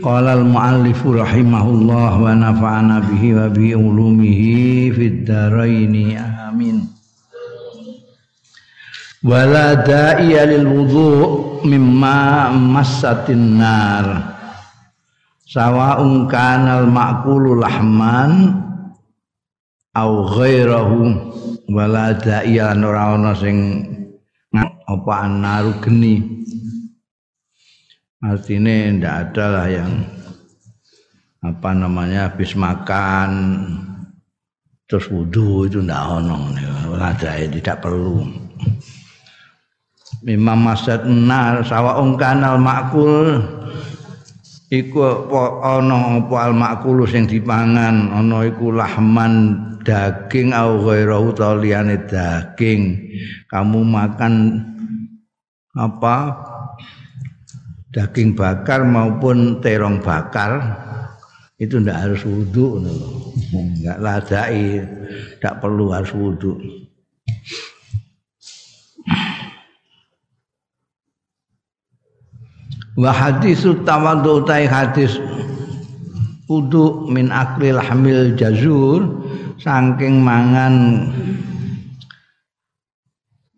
Qala al-muallif rahimahullah wa nafa'ana bihi wa bi ulumihi fid dharain amin. Wala da'iya lil wudu' mimma massatin nar. Sawa'un kana al-ma'kulu lahman au ghairahu wala da'iya ora ana sing apa anaru geni artinya tidak ada lah yang apa namanya habis makan terus wudhu itu tidak ono ada tidak perlu. Imam Masjid Nar sawa kanal makul iku ono apa al makul sing dipangan. Ono iku lahman daging au ghairahu liyane daging. Kamu makan apa daging bakar maupun terong bakar itu tidak harus wudhu nggak ladai tidak perlu harus wudhu wa hadis tawadhu tai hadis wudhu min aklil hamil jazur saking mangan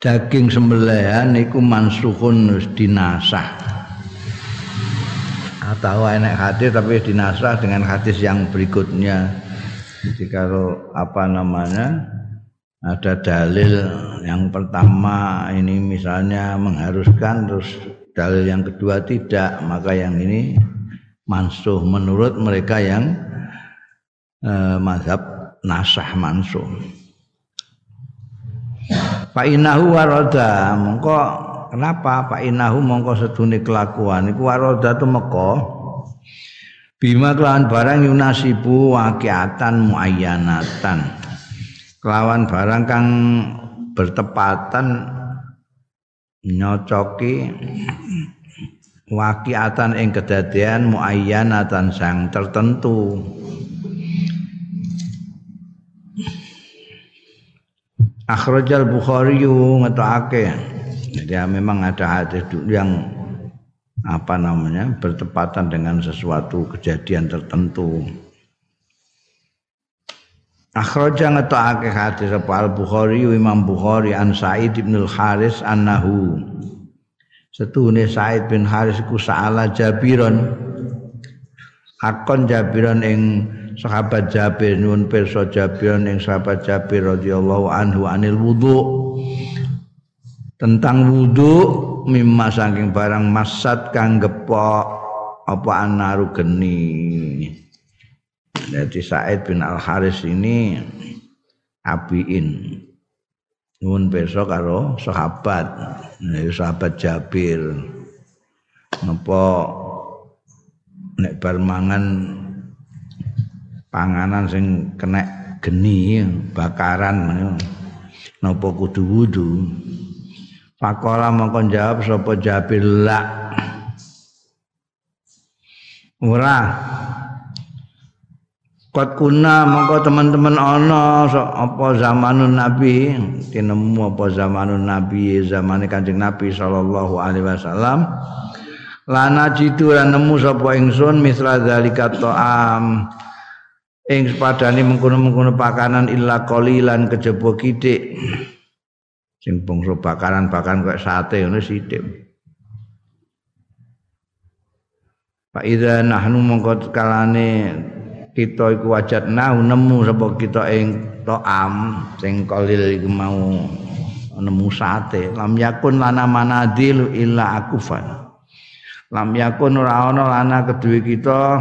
daging sembelihan niku mansuhun dinasah tahu enak hadis tapi dinasrah dengan hadis yang berikutnya. Jadi kalau apa namanya ada dalil yang pertama ini misalnya mengharuskan terus dalil yang kedua tidak maka yang ini mansuh. Menurut mereka yang eh, mazhab nasah mansuh. Pak Inahu waroda mongko Kenapa Pak Inahu mongko sedune kelakuan iku waroda meko bima kelawan barang yunasibu wakiatan muayyanatan. Kelawan barang kang bertepatan nyocoki wakiatan ing kedadian muayyanatan sang tertentu. Akhrajal Bukhari ngetokake jadi ya, memang ada hadis yang apa namanya bertepatan dengan sesuatu kejadian tertentu. Akhraja ngetokake hadis apa? Al Bukhari Imam Bukhari an Sa'id bin Al Haris annahu Setuhune Sa'id bin Haris ku sa'ala Jabiron. Hakon Jabiron ing sahabat Jabir nuwun pirsa Jabiron ing sahabat Jabir radhiyallahu anhu anil wudu tentang wudhu mimma saking barang masat kang gepok apa anaru geni. Jadi Said bin Al Haris ini abiin nuwun besok karo sahabat. Sahabat Jabir. Napa nek bar mangan panganan sing kena geni bakaran napa kudu wudu Pakola mongko jawab sapa Jabir la. Ora. Kot kuna mongko teman-teman ana apa zamanun Nabi, tinemu apa zamanun Nabi, zamane Kanjeng Nabi sallallahu alaihi wasallam. Lana jitu lan nemu sapa ingsun misra zalika ta'am. Ing sepadane mengkono-mengkono pakanan illa qalilan kejaba kidik sing bangsa bakaran-bakaran kok sate ngono sithik. Pak Ida nahnu mongko kalane kita iku wajat nah nemu sapa kita ing to'am sing qalil iku mau nemu sate. Lam yakun lana manadil illa akufan. Lam yakun ora ana lana kedue kita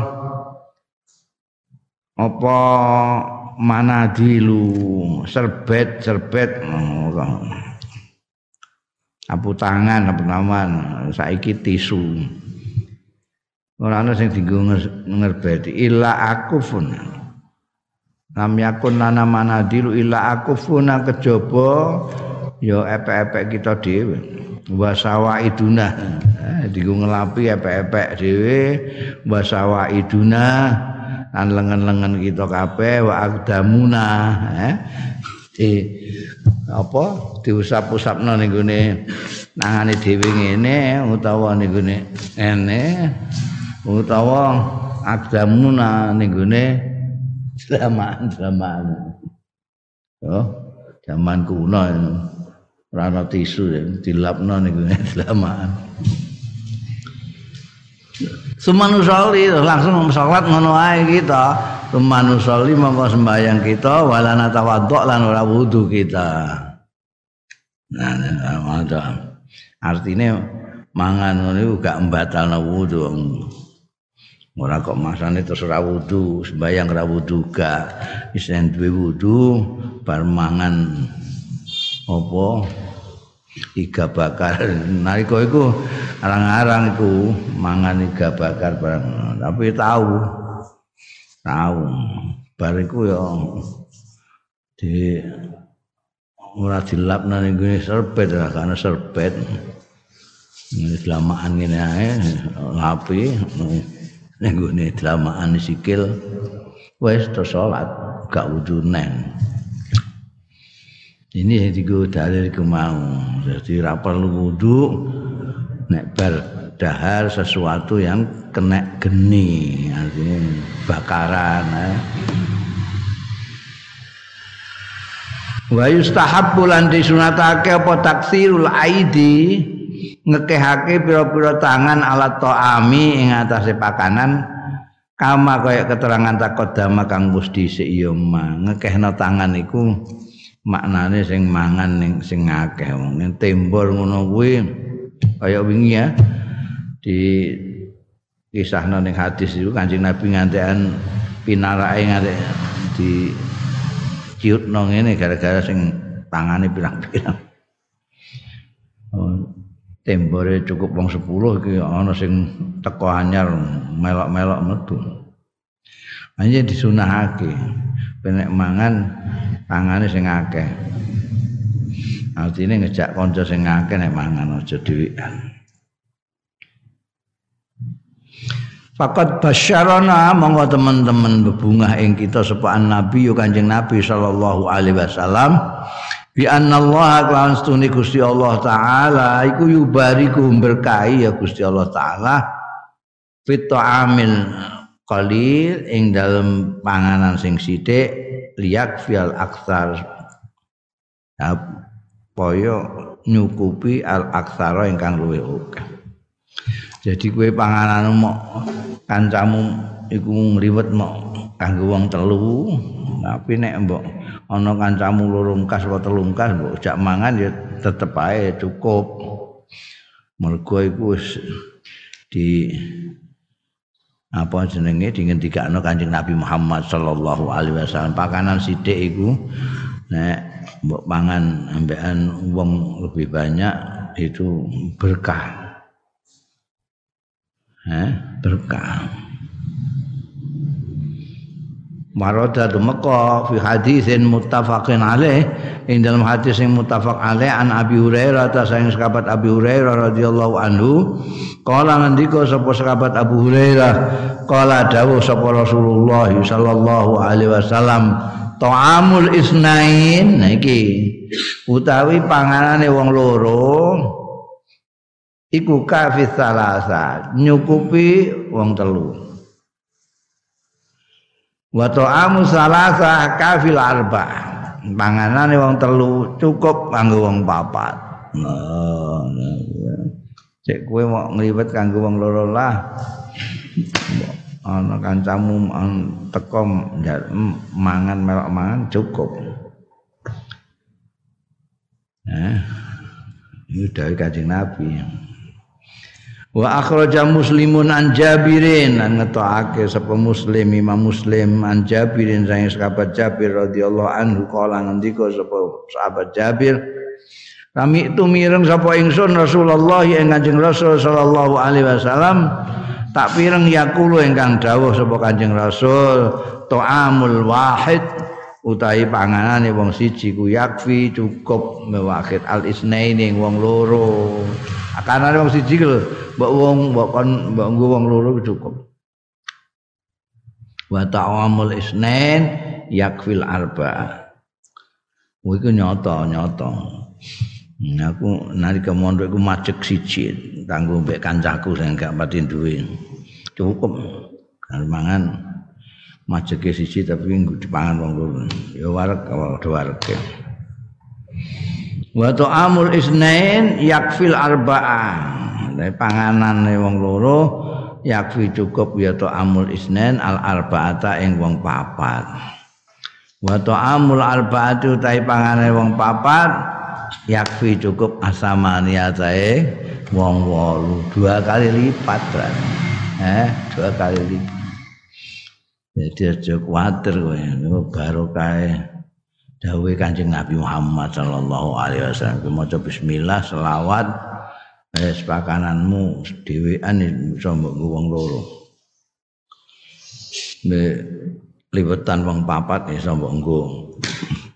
apa manadilu serbet serbet oh, sapu tangan apa naman saiki tisu. Ora ana sing dienggo ngerbeti illa akufun. Lam yakun lana manadilu illa akufuna kejaba ya epek-epek kita dhewe. Wasawa iduna eh, dienggo ngelapi epek-epek dhewe wasawa iduna lan lengan-lengan kita kabeh wa akdamuna. Eh di apa diusap-usapno ning gone nangane dhewe ngene utawa ning gone ene utawa agdamuna ning gone zaman-zaman. Oh, zaman kuno ora ana tisu ya, dilapno ning gone zaman. Sumanusoli langsung sholat ngono ae kita. Sumanusoli mongko sembahyang kita walana tawadhu lan ora wudu kita. Nah. Artinya mangan ngono gak mbatalno wudu. ora kok masane terus ora wudu sembayang ora wudu ga isen duwe wudu bar mangan apa iga bakar nalika iku arang-arang iku mangan iga bakar bareng tapi tahu tahu bar iku ya di ora dilapna ning gone serbet ora kana serbet Selamaan ini aja, ngapi, ning gone dlamaan sikil. Wis to salat gak wudu neng ini yang digo dalil ke mau. Jadi ra perlu wudu nek bar dahar sesuatu yang kena geni artinya bakaran eh. Wa yustahabbu lan disunatake apa taksirul aidi? Ngekehake pira-pira tangan alat to'ami ing atase pakanan. Kama kaya keterangan takut dama kang wis dhisik ya ngekehno tangan iku maknane sing mangan ning sing akeh. Wong tembor ngono kuwi kaya wingi ya di kisahna ning hadis itu Kanjeng Nabi ngantekan pinarake ngantek di ciutno ngene gara-gara sing tangane pirang-pirang tembore cukup wong 10 iki ana sing teko anyar melok-melok metu. Hanya disunahake penek mangan tangane sing akeh. Artine ngejak kanca sing akeh nek mangan aja dhewean. Fakat basyarana monggo teman-teman bebungah ing kita sepaan Nabi yo Kanjeng Nabi sallallahu alaihi wasallam. Bi Allah kelawan stune Gusti Allah taala iku yubariku berkahi ya Gusti Allah taala. Fit amil qalil ing dalam panganan sing sithik liyak fial aksar. Poyo nyukupi al aksara ingkang luwih akeh jadi kue panganan mau kancamu iku ngliwet mau kanggo wong telu. Tapi nek mbok ana kancamu loro kas apa telu kas mbok jak mangan ya tetep ae cukup. Mergo iku di apa jenenge dingendikane Kanjeng Nabi Muhammad sallallahu alaihi wasallam. Pakanan sithik iku nek mbok pangan ambekan wong lebih banyak itu berkah eh berkah Marada dumeka fi hadisin muttafaqin alaih ing dalam hadis sing muttafaq alaih an Abi Hurairah ta sayang sahabat Abi Hurairah radhiyallahu anhu qala ngendika sapa sahabat Abu Hurairah qala dawuh sapa Rasulullah sallallahu alaihi wasallam ta'amul isnain iki utawi panganane wong loro iku kafis salasa nyukupi wong telu. Wa ta'amu salasa kafil arba. Panganane wong telu cukup kanggo wong papat. Nah, cek kowe mau ngliwet kanggo wong loro lah. Ana kancamu teko mangan melok mangan cukup. Nah ini dari kajing nabi wa akhraja muslimun an jabirin ngetokake sapa muslim imam muslim an jabirin sang sahabat jabir radhiyallahu anhu kala ngendika sapa sahabat jabir kami itu mireng sapa ingsun Rasulullah yang kanjeng Rasul sallallahu alaihi wasallam tak pireng yakulu ingkang dawuh sapa Kanjeng Rasul ta'amul wahid utahi panganane wong siji ku yakfi cukup mewakit al isnaini wong loro. Akanane wong siji lho mbok wong mbok kon mbok wong loro cukup. Wa ta'amul isnain yakfil arba. Wah, itu nyata, nyata. Nah, aku nalika mondok iku macek siji kanggo mbek kancaku sing gak pati duwe. Cukup. Mangan maceke siji tapi nggo dipangan wong loro. Ya warek do warek. Wa ta'amul isnain yakfil arba'ah. Dari panganane wong loro yakfi cukup ya ta'amul isnain al arba'ata ing wong papat. Wa ta'amul arba'atu tai pangane wong papat yakfi cukup asamani atae wong wolu dua kali lipat eh dua kali lipat jadi aja kuatir kowe barokah dawuh Kanjeng Nabi Muhammad sallallahu alaihi wasallam maca bismillah selawat eh pakananmu dhewean iso mbok wong loro. Nek liwetan wong papat iso mbok nggo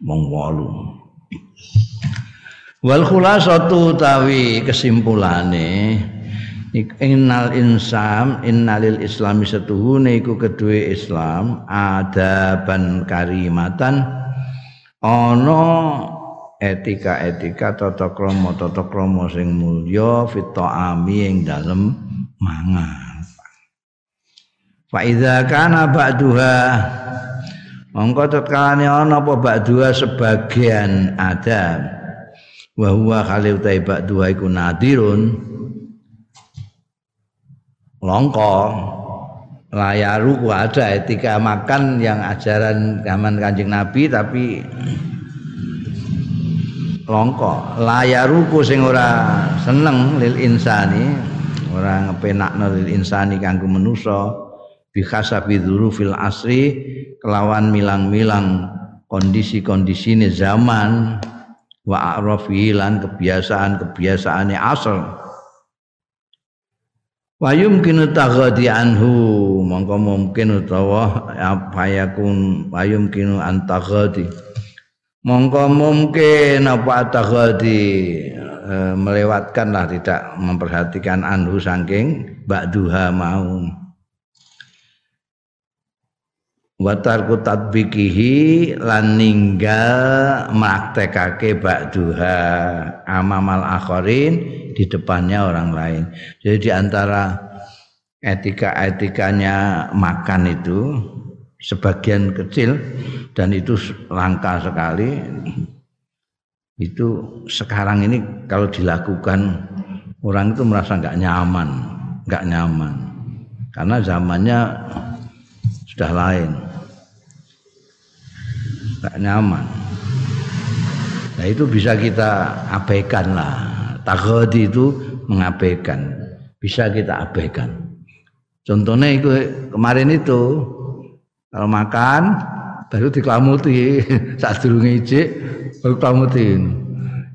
wong wolu. Wal khulasatu tawi kesimpulane innal insam innalil islami setuhune iku kedue Islam adaban karimatan ana etika-etika tata krama tata krama sing mulya fit ami ing dalem mangan. Fa iza kana ba'duha mongko tetkane ana apa ba'duha sebagian adab wa huwa khali utai ba'du iku nadirun longko layaru ada etika makan yang ajaran zaman kanjeng nabi tapi longko layaruku sing ora seneng lil insani ora ngepenakno lil insani kanggo manusa bi khasabi dzurufil asri kelawan milang-milang kondisi-kondisine zaman wa a'rafi lan kebiasaan-kebiasaane asal wa yumkinu taghadi anhu mongko mungkin utawa apa yakun wa yumkinu antaghadi mongko mungkin apa taghadi e, melewatkanlah tidak memperhatikan anhu saking ba'duha mau watarku tatbikihi lan ninggal maktekake ba'duha amamal akhirin di depannya orang lain. Jadi di antara etika-etikanya makan itu sebagian kecil dan itu langka sekali. Itu sekarang ini kalau dilakukan orang itu merasa nggak nyaman, nggak nyaman. Karena zamannya sudah lain nggak nyaman nah itu bisa kita abaikan lah taghadi itu mengabaikan. Bisa kita abaikan. Contohnya itu kemarin itu kalau makan baru diklamuti. Saat dulu ngijik baru klamuti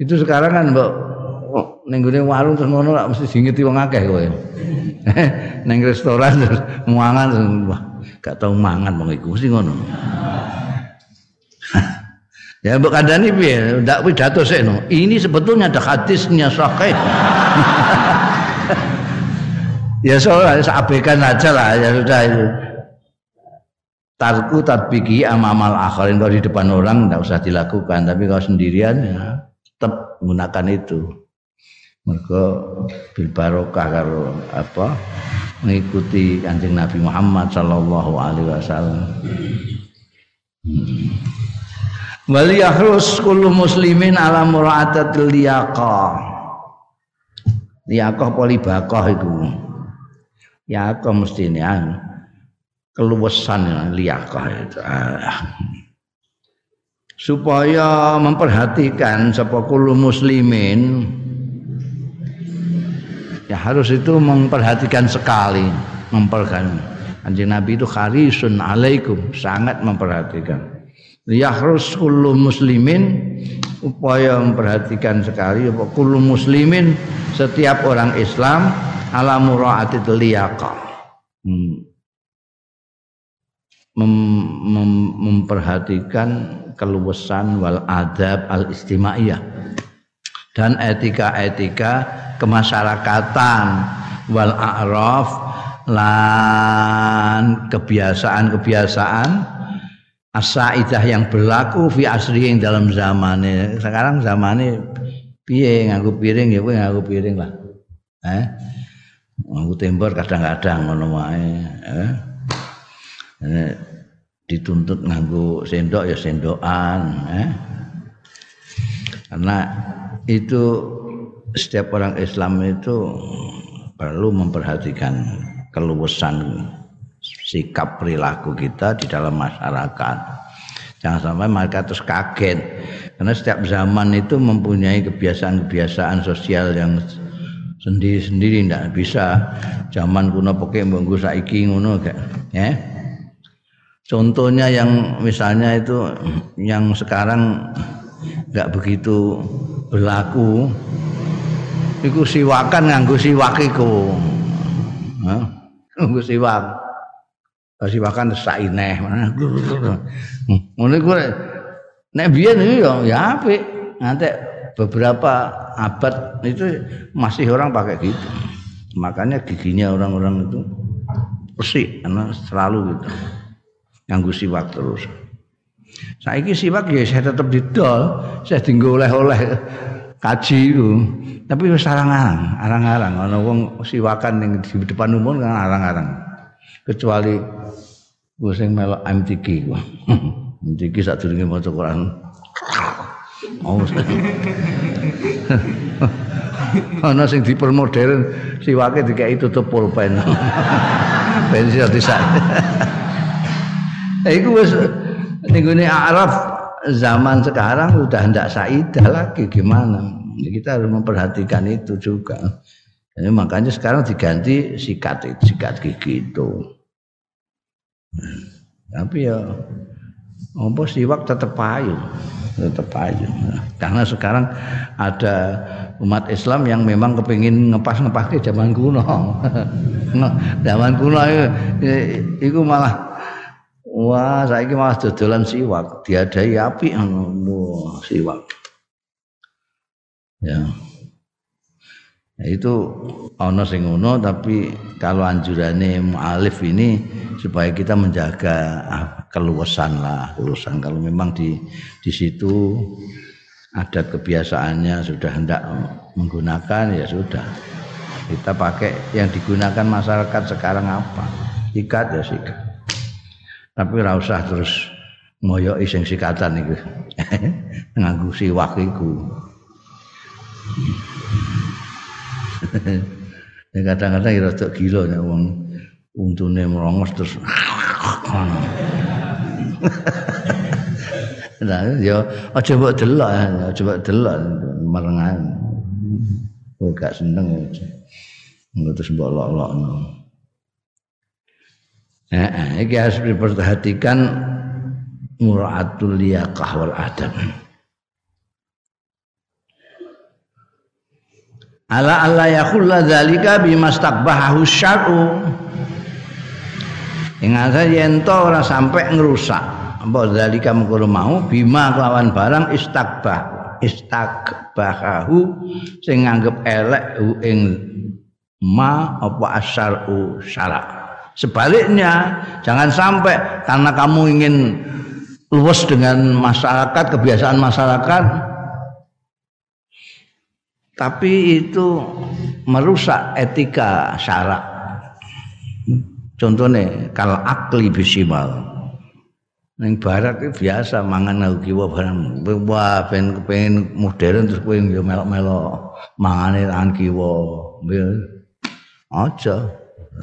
itu sekarang kan mbak oh, warung terus ngono mesti dingeti wong akeh kowe. Neng restoran terus muangan wah gak tau mangan wong iku mesti ngono. Ya mbok kandhani piye? Ndak pidato sekno. Ini sebetulnya ada hadisnya sahih. ya soalnya abaikan aja lah ya sudah itu. Tarku tatbiki amamal akhirin kalau di depan orang tidak usah dilakukan tapi kalau sendirian ya tetap menggunakan itu mereka bil barokah karo apa mengikuti kanjeng Nabi Muhammad Sallallahu Alaihi Wasallam. Wali yahrus kullu muslimin ala mura'atatil liyaqah. Liyaqah polibaqah itu. Liyaqah mesti ini keluasan liyaqah itu. Supaya memperhatikan sapa kullu muslimin ya harus itu memperhatikan sekali memperhatikan Anjing Nabi itu kharisun alaikum sangat memperhatikan ya harus kullu muslimin upaya memperhatikan sekali kullu muslimin setiap orang Islam ala muraatil liyaqa. Mem, mem, memperhatikan keluasan wal adab al istimaiyah dan etika-etika kemasyarakatan wal a'raf lan kebiasaan-kebiasaan asaidah yang berlaku fi asri yang dalam zamannya sekarang zamannya piye? Nganggo piring ya kowe nganggo piring lah. Eh? Nganggo tembor kadang-kadang ngono wae eh dituntut nganggo sendok ya sendokan eh? Karena itu setiap orang Islam itu perlu memperhatikan keluasan sikap perilaku kita di dalam masyarakat. Jangan sampai mereka terus kaget. Karena setiap zaman itu mempunyai kebiasaan-kebiasaan sosial yang sendiri-sendiri tidak bisa zaman kuno pakai mbunggu saiki ngono ya. Contohnya yang misalnya itu yang sekarang nggak begitu berlaku iku siwakan nganggo siwak iku. Siwak. Siwakan saineh. Ngono iku nek biyen iki ya ya apik. Nanti beberapa abad itu masih orang pakai gitu. Makanya giginya orang-orang itu bersih karena selalu gitu. Nganggo siwak terus. Saiki siwak ya saya tetap didol, saya tinggal oleh-oleh kaji itu. Tapi wis arang-arang, arang-arang ana wong siwakan ning di depan umum kan arang-arang. Kecuali gue sing melok MTQ. MTQ sadurunge maca Quran. Oh. Ana sing dipermodern siwake dikai tutup pulpen. Ben iso disak. Iku wis ning Arab zaman sekarang udah ndak saidah lagi gimana? Ya, kita harus memperhatikan itu juga. Jadi makanya sekarang diganti sikat sikat gigi itu. Tapi ya apa siwak tetap payu, tetap payu. Karena sekarang ada umat Islam yang memang kepingin ngepas-ngepas ke zaman kuno. zaman kuno itu malah wah saya malah dodolan siwak, diadai api wah siwak. Ya. Ya itu ono sing ngono tapi kalau anjurannya mualif ini supaya kita menjaga ah, keluasan lah keluasan. Kalau memang di di situ adat kebiasaannya sudah hendak menggunakan ya sudah. Kita pakai yang digunakan masyarakat sekarang apa? Sikat ya sikat. Tapi ora usah terus ngoyoki sing sikatan iku. Nganggo siwak iku ya kadang-kadang ya rada gila nek wong untune merongos terus Nah, ya aja mbok delok, aja mbok delok merengan. Oh, gak seneng ya. Terus mbok lok-lokno. Eh, iki harus diperhatikan muraatul liyaqah wal adab. Ala alla yakhulla dzalika bimastaqbahu syar'u. Ing asa yen to ora sampe ngrusak apa dzalika mengkono mau? Bima kelawan barang istaqbah istaqbahu sing nganggep elek ing ma apa asyar'u syarak sebaliknya jangan sampai karena kamu ingin luwes dengan masyarakat kebiasaan masyarakat tapi itu merusak etika syarak. Contohnya kalau akli bisimal. Neng barat itu biasa mangan aku kiwa barang. Wah ben kepengen modern terus kowe yo melok-melok. Mangane tangan kiwa. Aja.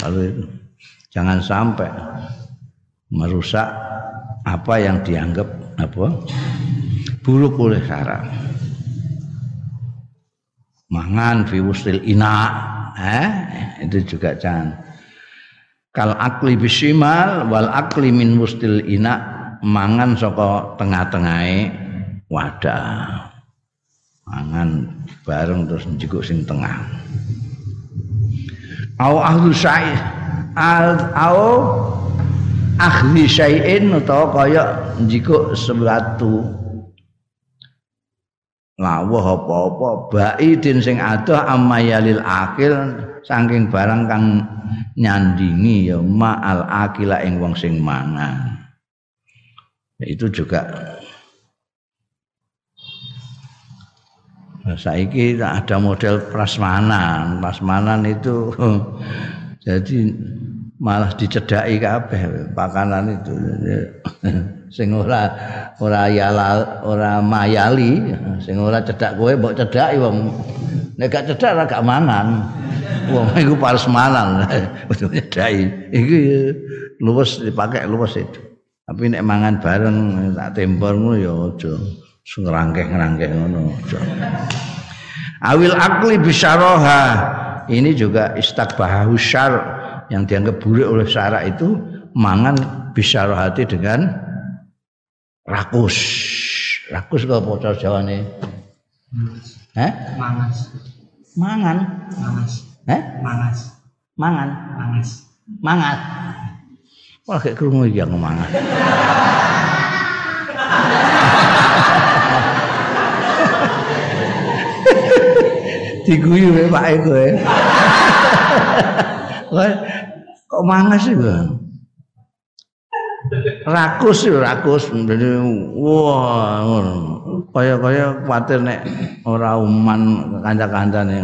Lalu itu. Jangan sampai merusak apa yang dianggap apa? Buruk oleh syarak mangan fi wusil ina. Eh itu juga jangan. Kal akli bisimal wal akli min wustil ina. Mangan saka tengah-tengahe wadah. Mangan bareng terus njikuk sing tengah. Au ahlu sa'i au akhli syai'in utawa kaya njikuk sesuatu lawuh apa-apa. Baidin sing adoh amayalil akil saking barang kang nyandingi ya ma'al akila ing wong sing mangan. Itu juga. Saiki ada model prasmanan. Prasmanan itu jadi malah dicedaki kabeh pakanan itu sing ora ora yala ora mayali sing ora cedak kowe mbok cedaki wong. Nek gak cedak ora gak mangan. Wong iku prasmanan betul cedaki iki luwes dipakai luwes itu. Tapi nek mangan bareng tak tempor ngono ya aja. Ngerangkeh-ngerangkeh ngono aja. Awil akli bisyaraha ini juga istakbahu syar. Yang dianggap buruk oleh syara itu mangan bisyarahati dengan rakus. Rakus kok apa cara jawane? Eh mangas. Mangan? Mangas. Eh mangas. Mangan? Mangas. Mangat. Wah kayak kerungu yang mangan. diguyu ya Pak Eko ya. kok mangas sih bang? Rakus ya rakus, jadi wah kaya kaya khawatir nek ora uman kanca nih.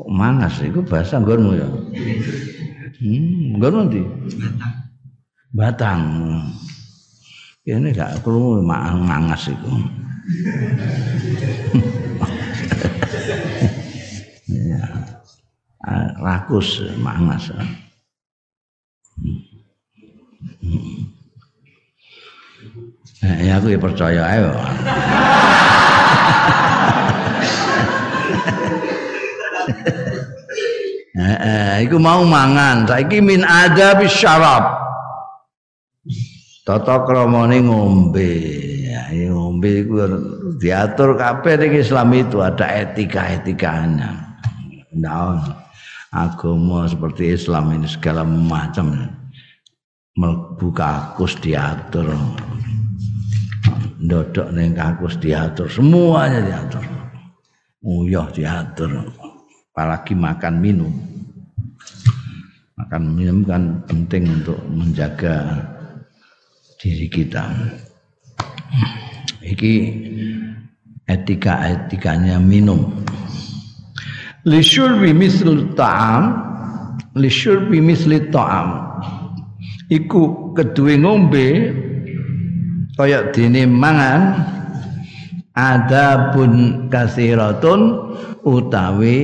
Kok mangas itu bahasa nggonmu ya? Hmm, nggon nanti? Batang. Ini gak perlu mangas itu. ya. Rakus mangas. Nah, ya aku ya percaya ayo. Eh, iku mau mangan. Saiki min ada bisyarab. Tata kramane ngombe. Ya, ngombe iku diatur kabeh ning Islam itu ada etika-etikanya. Nah, agama seperti Islam ini segala macam mlebu kakus diatur. Ndodok ning kakus diatur, semuanya diatur. Uyah diatur. Apalagi makan minum. Makan minum kan penting untuk menjaga diri kita. Iki etika-etikanya minum. Lisyurbi misl ta'am Lisyurbi misli ta'am. Iku kedua ngombe Kaya dini mangan Ada pun kasiratun Utawi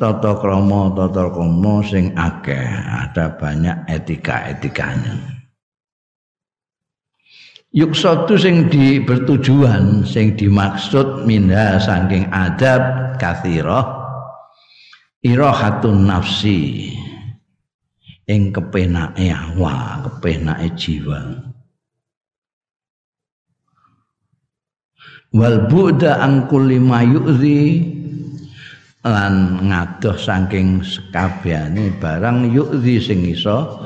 Tata kromo Tata kromo sing akeh. Ada banyak etika-etikanya. Yuk satu sing di bertujuan sing dimaksud minha saking adab kathirah irahatun nafsi ing kepenake awak, kepenake jiwa. Wal bu'da an kulli lan ngadoh saking sekabehane barang yu'zi sing iso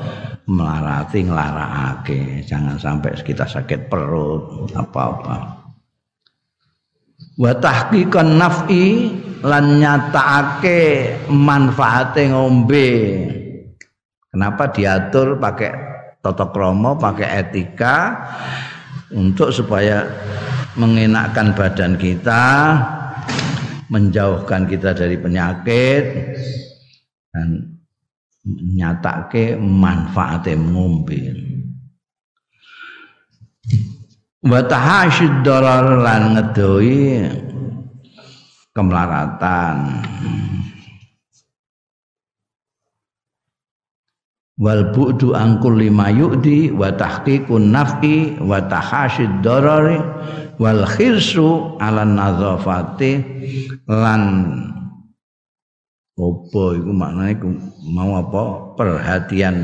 melarati nglarakake. Jangan sampai kita sakit perut apa-apa. Wa tahqiqan naf'i lan nyatakake manfaate ngombe. Kenapa diatur pakai tata krama, pakai etika untuk supaya mengenakkan badan kita, menjauhkan kita dari penyakit dan nyatake manfaate ngombe. Wa tahasyid darar lan ngedoi kemelaratan. Wal bu'du angkul lima yu'di wa tahqiqun naf'i wa tahasyid darari wal khirsu ala nazafati lan opo iku maknane mau apa? Perhatian.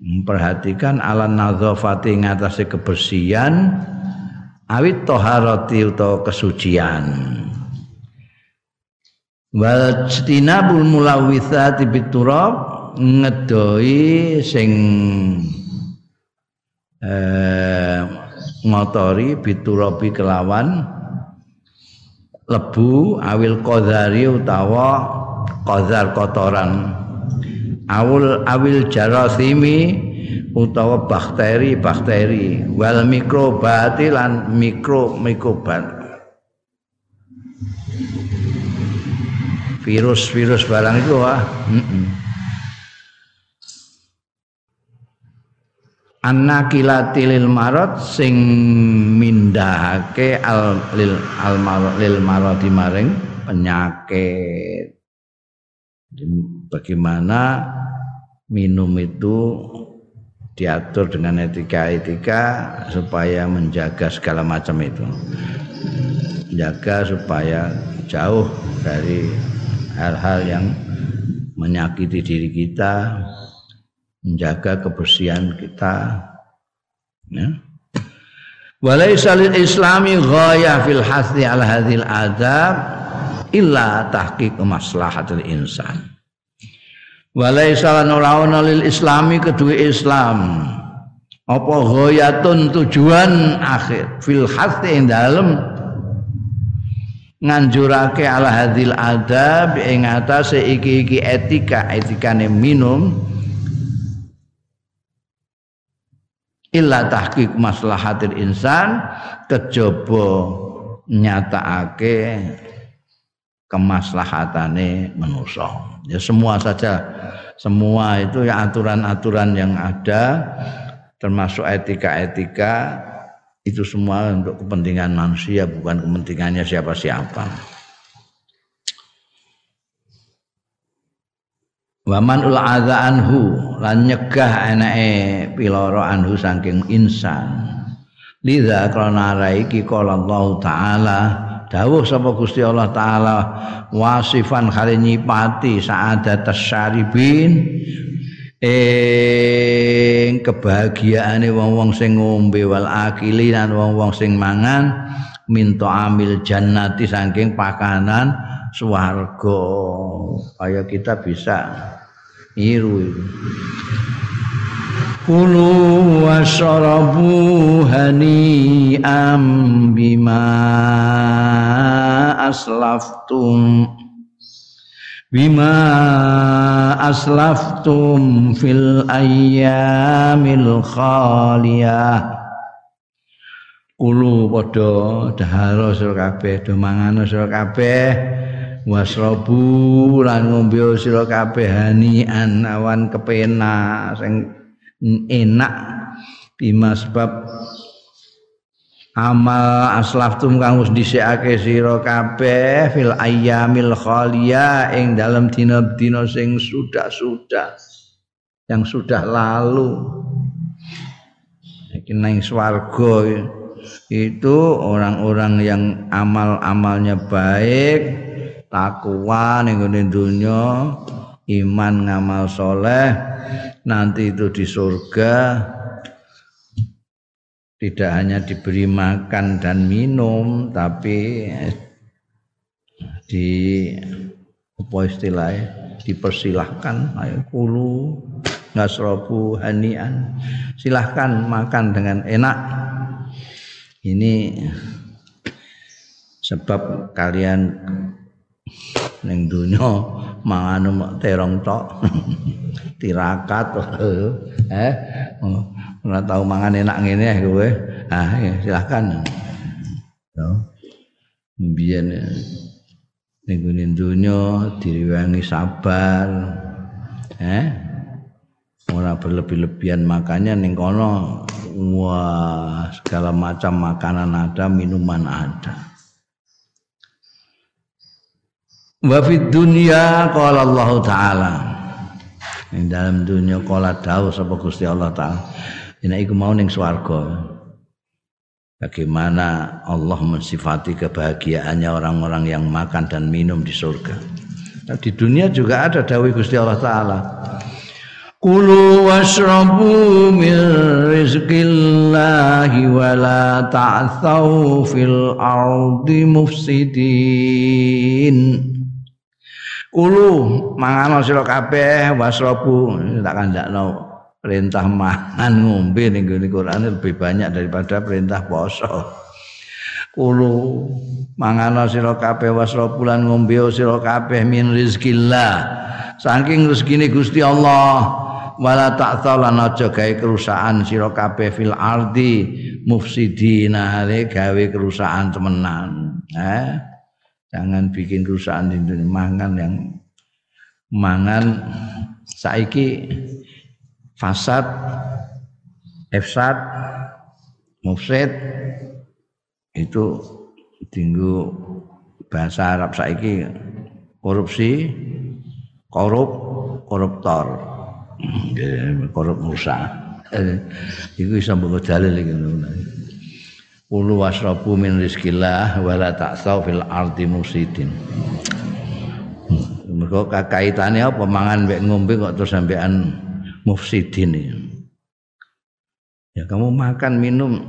Memperhatikan ala nazafati ngatasi kebersihan awit toharati utawa kesucian. Wal tinabul mulawithati biturab ngedoi sing eh, ngotori biturabi kelawan lebu awil qadari utawa qadar kotoran. Awul awil jarasimi utawa bakteri bakteri. Wal mikrobati lan mikro mikrobat. Virus-virus barang itu wah Anakilati lil marot sing mindahake al lil al marot lil marot maring penyakit. Bagaimana minum itu diatur dengan etika-etika supaya menjaga segala macam itu. Jaga supaya jauh dari hal-hal yang menyakiti diri kita, menjaga kebersihan kita. Ya. Walaysa lil islami ghayah fil hasdi ala hadhil adab illa tahqiq maslahatil insan. Walaysa lan ora lil islami kedua Islam. Apa ghayatun tujuan akhir. Fil hasdi ing dalem. Nganjurake ala hadil adab ing atase iki-iki etika. Etikane minum. Illa tahqiq maslahatil insan. Kejaba nyatakake kemaslahatane manusia ya semua saja semua itu ya aturan-aturan yang ada termasuk etika-etika itu semua untuk kepentingan manusia bukan kepentingannya siapa-siapa. Waman ul adza anhu lan nyegah anake piloro anhu saking insan. Lidza krana raiki qala Allah taala dawuh sapa Gusti Allah taala wasifan kali nyipati saadat syaribin ing kebahagiaane wong-wong sing ngombe wal akili lan wong-wong sing mangan minta amil jannati saking pakanan swarga. Kaya kita bisa niru Kulu wasyarabu hani am bima aslaftum bima aslaftum fil ayyamil khaliyah Kulu padha dahara sira kabeh do mangan sira kabeh wasrabu lan ngombe sira kabeh hanian awan kepenak sing enak. Bima sebab amal aslaftum kang wis dhisikake sira kabeh fil ayyamil khalia ing dalam dina-dina sing sudah-sudah yang sudah lalu. Iki nang swarga itu orang-orang yang amal-amalnya baik takwa ning dunya iman ngamal soleh nanti itu di surga tidak hanya diberi makan dan minum tapi di apa istilahnya dipersilahkan ayo kulu ngasrobu hanian silahkan makan dengan enak. Ini sebab kalian neng dunia mangan terong tok tirakat eh ora tau mangan enak ngene ya kowe. Ah ya silakan. Yo. Mbiyen ning gone donya direwangi sabar. Eh? Ora berlebih-lebihan makanya ning kono wah segala macam makanan ada, minuman ada. Wa fid dunya qala Allah taala. Ing dalam dunia qala dawuh sapa Gusti Allah taala. Ina iku mau ning swarga. Bagaimana Allah mensifati kebahagiaannya orang-orang yang makan dan minum di surga. Nah, di dunia juga ada dawai Gusti Allah Ta'ala. Kulu washrabu min rizqillahi wa la ta'thaw fil ardi mufsidin. Kulu mangan sira kabeh wasrobu tak kandakno perintah mangan ngombe ning Quran lebih banyak daripada perintah poso. Kulu mangan sira kabeh wasrobu lan ngombe sira kabeh min rizkillah. Saking rezekine Gusti Allah wala ta'thalan aja gawe kerusakan sira kabeh fil ardi mufsidina gawe kerusakan temenan. Eh? Jangan bikin kerusakan di dunia. Mangan yang mangan saiki fasad, efsad, mufsid itu tinggu bahasa Arab saiki korupsi, korup, koruptor, korup musa. Eh, itu bisa mbok dalil iki Kulu wasrabu min rizkillah wala ta'thaw fil ardi musidin. Mergo kakaitane apa mangan mek ngombe kok terus sampean mufsidin ya. Ya kamu makan minum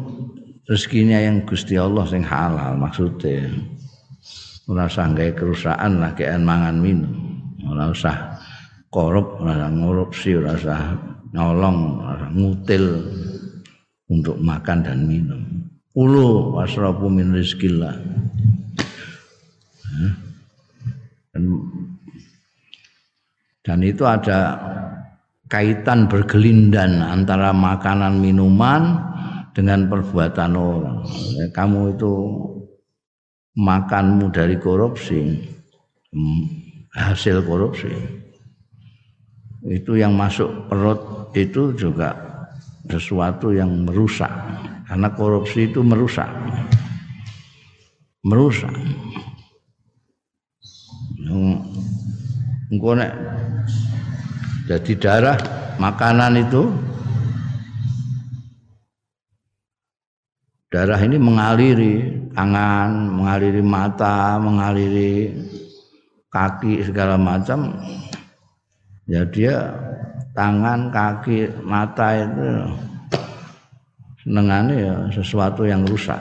rezekinya yang Gusti Allah sing halal maksudnya. Ora usah gawe kerusakan lah kean mangan minum. Ora usah korup, ora ngorupsi, ora usah nyolong, ora ngutil untuk makan dan minum. Ulu wasrabu min rizkillah. Dan, dan itu ada kaitan bergelindan antara makanan minuman dengan perbuatan orang. Kamu itu makanmu dari korupsi, hmm, hasil korupsi. Itu yang masuk perut itu juga sesuatu yang merusak karena korupsi itu merusak. Merusak. Engko nek jadi darah makanan itu darah ini mengaliri tangan, mengaliri mata, mengaliri kaki segala macam. Ya dia tangan, kaki, mata itu senengane ya sesuatu yang rusak.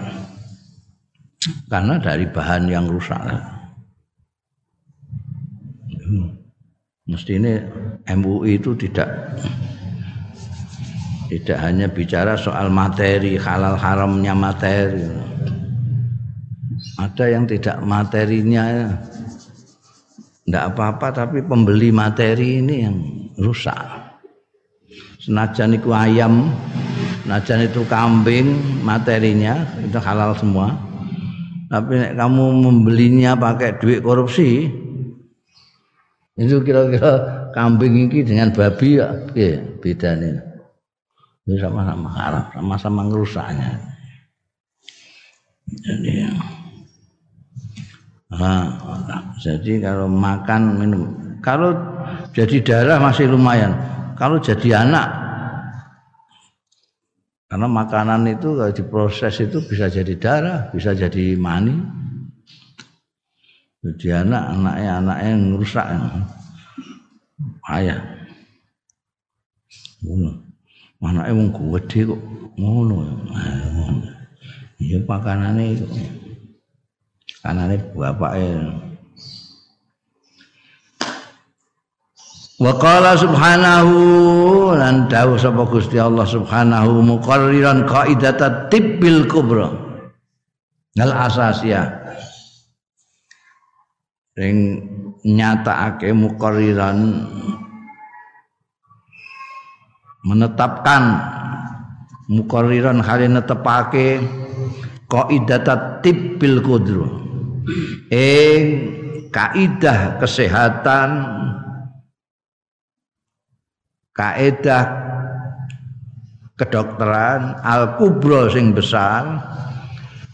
Karena dari bahan yang rusak. Mesti ini MUI itu tidak tidak hanya bicara soal materi halal haramnya materi. Ada yang tidak materinya tidak apa-apa tapi pembeli materi ini yang rusak. Senajan itu ayam Najan itu kambing materinya itu halal semua. Tapi kamu membelinya pakai duit korupsi itu kira-kira kambing ini dengan babi ya, ya bedanya. Ini sama-sama haram, sama-sama ngerusaknya. Jadi nah, jadi kalau makan minum, kalau jadi darah masih lumayan. Kalau jadi anak karena makanan itu kalau diproses itu bisa jadi darah, bisa jadi mani. Jadi anak, anaknya anaknya yang rusak. Ayah. Ngono. Anaknya wong gede kok ngono. Iya makanannya itu. Kanane bapaknya Wa qala subhanahu lan dawuh sapa Gusti Allah subhanahu muqarriran qaidata tibbil kubra. Nal asasiyah. Ring nyatakake muqarriran menetapkan muqarriran hale netepake qaidata tibbil kudro. Ing kaidah kesehatan kaedah kedokteran al kubro sing besar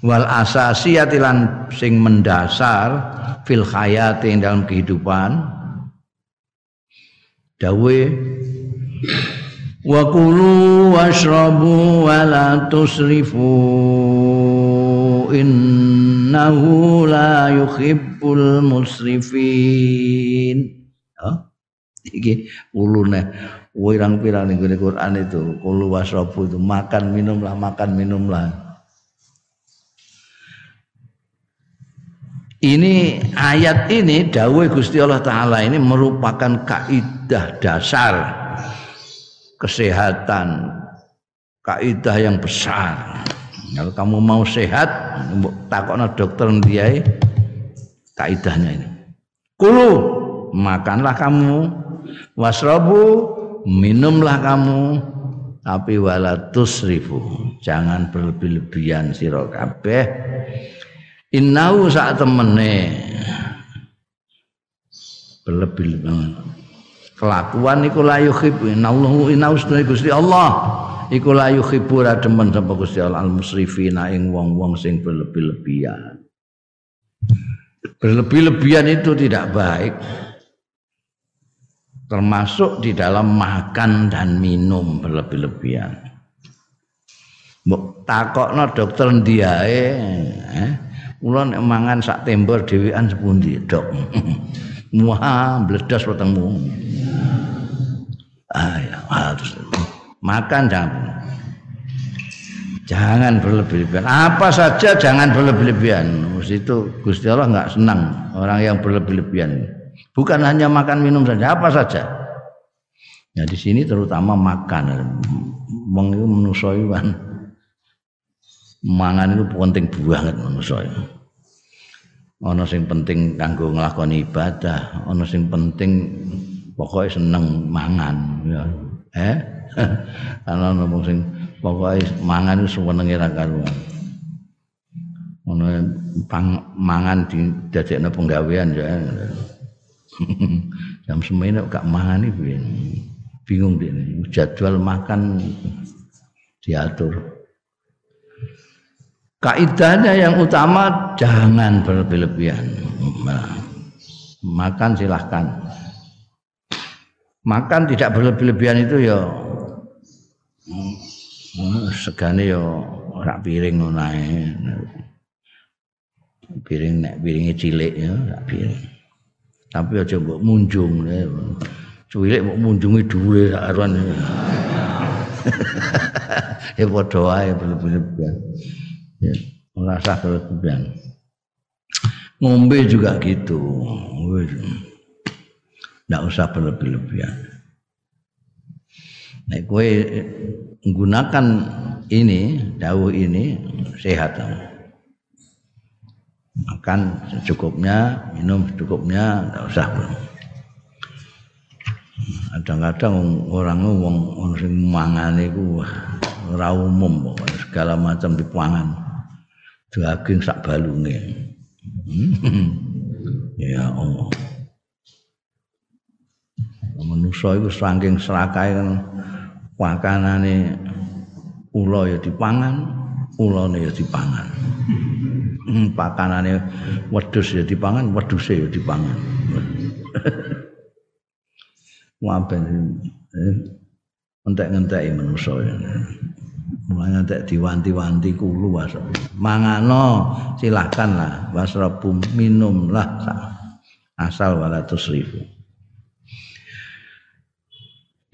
wal asasiyati lan sing mendasar fil hayati dalam kehidupan. Dawe wa kulu washrabu wa la tusrifu innahu la yuhibbul musrifin. Oh, iki ulune wirang-wirang ning Quran itu kulu wasrabu itu makan minumlah makan minumlah. Ini ayat ini dawai Gusti Allah taala ini merupakan kaidah dasar kesehatan kaidah yang besar. Kalau kamu mau sehat takokno dokter dia kaidahnya ini. Kulu makanlah kamu. Wasrobu minumlah kamu tapi walatus ribu jangan berlebih-lebihan sira kabeh. Inau saat temene berlebih kelakuan iku la yuhibbu inallahu inau Gusti Allah. Iku la yuhibbu ra demen sapa Gusti Allah. Al musrifina ing wong-wong sing berlebih-lebihan berlebih-lebihan itu tidak baik termasuk di dalam makan dan minum berlebih-lebihan mbok takokno dokter ndiae eh Kula nek mangan sak tembor dhewean sepundi, Dok? Muah bledas wetengmu. Ah ya, harus makan jangan. Jangan berlebih-lebihan. Apa saja jangan berlebih-lebihan. Itu Gusti Allah nggak senang orang yang berlebih-lebihan. Bukan hanya makan minum saja, apa saja. Ya di sini terutama makan. Wong itu manusa kan mangan itu penting banget manusia ana sing penting kanggo nglakoni ibadah ana sing penting pokoknya seneng mangan ya. Eh? Ana ngomong sing pokoknya mangan itu senenge ra karuan. Ana mangan di dadekno penggawean ya jam semene gak mangan iki bingung dia jadwal makan diatur Kaidahnya yang utama jangan berlebihan. Nah, makan silahkan. Makan tidak berlebih-lebihan itu ya segane ya ora piring ngono Piring nek piringe cilik ya ora piring. Tapi aja mbok munjung. Ya. Cilik mbok munjungi dhuwur sak aruan. ya padha wae berlebih-lebihan ya, merasa berlebihan ngombe juga gitu tidak usah berlebih-lebihan nah kue menggunakan ini daun ini sehat makan secukupnya minum secukupnya tidak usah kadang-kadang orang ngomong orang mangan itu ora umum segala macam dipangan daging sak balunge. ya Allah. Manusa iku saking serakahe kan pakanane ula ya dipangan, ulane ya dipangan. Hmm, pakanane wedhus ya dipangan, wedhuse ya dipangan. Waben eh, entek-enteki manusa ya. Mulanya tak diwanti-wanti kulu was. Mangano silahkan lah. Wasrabu minum lah. Asal walatus ribu.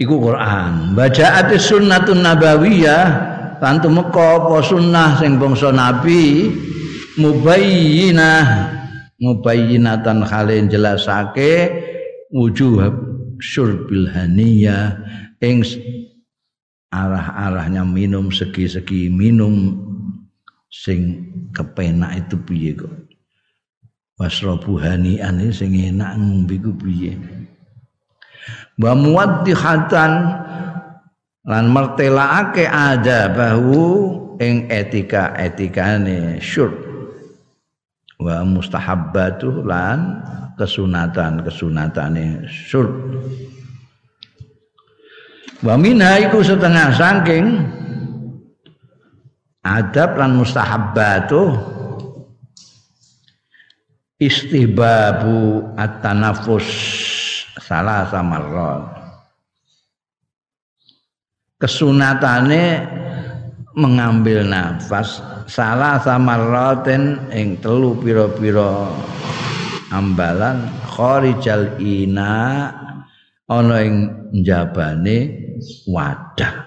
Iku Quran. Bacaan sunnatun nabawiyah. Tantu meko apa sunnah sing bangsa nabi. Mubayyinah. Mubayyinatan halin jelasake. Wujuh syurbil haniyah. Ing arah-arahnya minum segi-segi minum sing kepenak itu piye kok wasrabu hanian sing enak ngombe ku piye wa muwaddihatan lan mertelaake ada bahu ing etika etikane syur wa mustahabbatu lan kesunatan kesunatane syur Wa minha iku setengah saking adab lan mustahabbatu istihbabu at-tanafus salah samarrat kesunatane mengambil nafas salah samarraten ing telu pira-pira ambalan kharijal ina ana ing njabane wadah.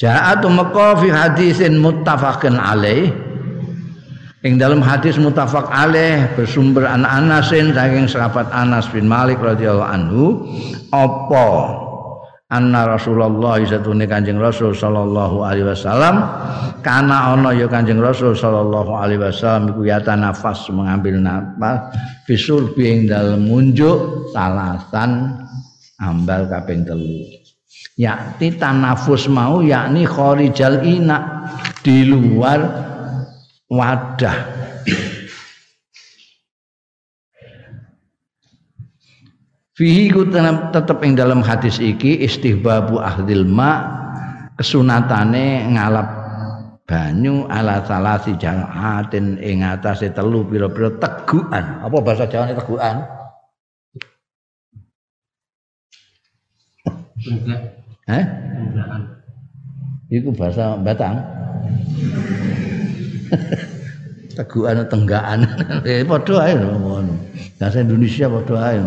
Ja'atu maka fi hadisin muttafaqin alaih Ing dalam hadis mutafak alaih bersumber an Anasin saking sahabat Anas bin Malik radhiyallahu anhu apa anna Rasulullah satune Kanjeng Rasul sallallahu alaihi wasallam. Kana ana ya Kanjeng Rasul sallallahu alaihi wasallam iku yata nafas mengambil nafas bisul ing dalem munjuk salasan ambal kaping telu. Yakti tanafus mau yakni kharijal ina di luar wadah Fihi tetep ing dalam hadis iki istihbabu ahdil ma kesunatane ngalap banyu ala salasi jamaatin ing atase telu pira-pira tegukan. Apa bahasa Jawane tegukan? Enggak. Eh? Enggak. Iku bahasa Batang. tegukan tenggaan eh padha ae ngono bahasa Indonesia padha ae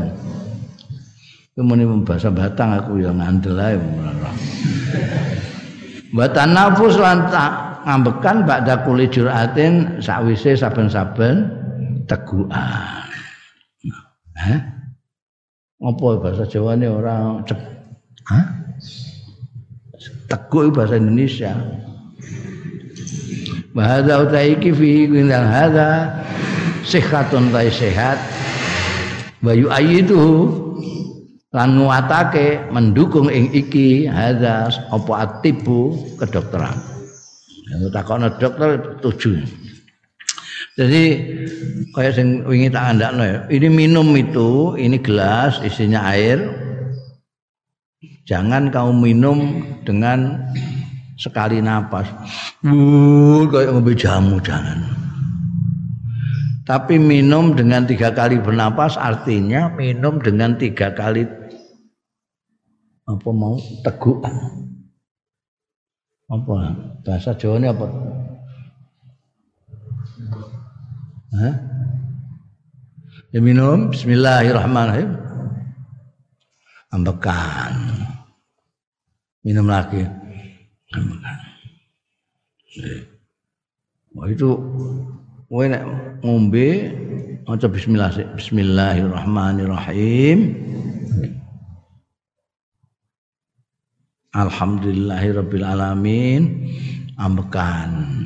Kemudian bahasa Batang aku yang ngandel ae Batan nafus lan ngambekan bakda kuli juratin sakwise saben-saben tegukan. Hah? Apa bahasa Jawa ini orang cep? Hah? Teguh bahasa Indonesia. Bahada utaiki fi indal hada sehatun tai sehat bayu ayitu lan nguatake mendukung ing iki hada apa atibu kedokteran. Ya takono dokter tujuh. Jadi kayak sing wingi tak andakno ya. Ini minum itu, ini gelas isinya air. Jangan kau minum dengan sekali napas. Wuh, kayak ngombe jamu jangan. Tapi minum dengan tiga kali bernapas artinya minum dengan tiga kali apa mau? Teguk. Apa? Bahasa Jawa ini apa? Hah? Ya minum. Bismillahirrahmanirrahim. Ambekan. Minum lagi. Wah itu kowe nek ngombe maca bismillah Bismillahirrahmanirrahim. Alhamdulillahirabbil alamin. Ambekan.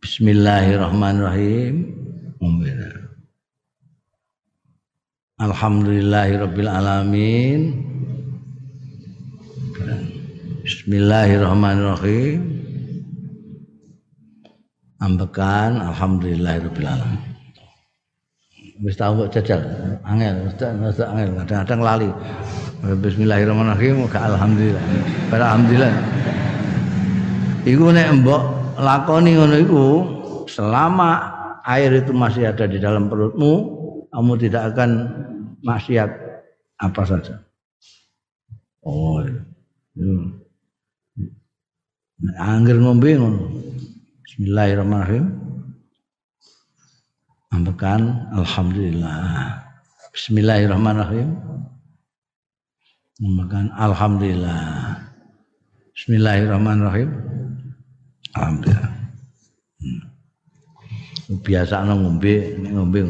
Bismillahirrahmanirrahim. Ngombe. Alhamdulillahirabbil alamin. Bismillahirrahmanirrahim. Ambekan alhamdulillahirabbil alamin. Wis tau kok jajal. Angel, mesti angel, kadang-kadang lali. Bismillahirrahmanirrahim, alhamdulillah. Pada alhamdulillah. Iku nek mbok lakoni ngono iku selama air itu masih ada di dalam perutmu, kamu tidak akan maksiat apa saja. Oh. Hmm. Angger ngombe ngono. Bismillahirrahmanirrahim. Ambekan alhamdulillah. Bismillahirrahmanirrahim. Ambekan alhamdulillah. Bismillahirrahmanirrahim. Alhamdulillah. Hmm. Biasa ngombe, ngombe.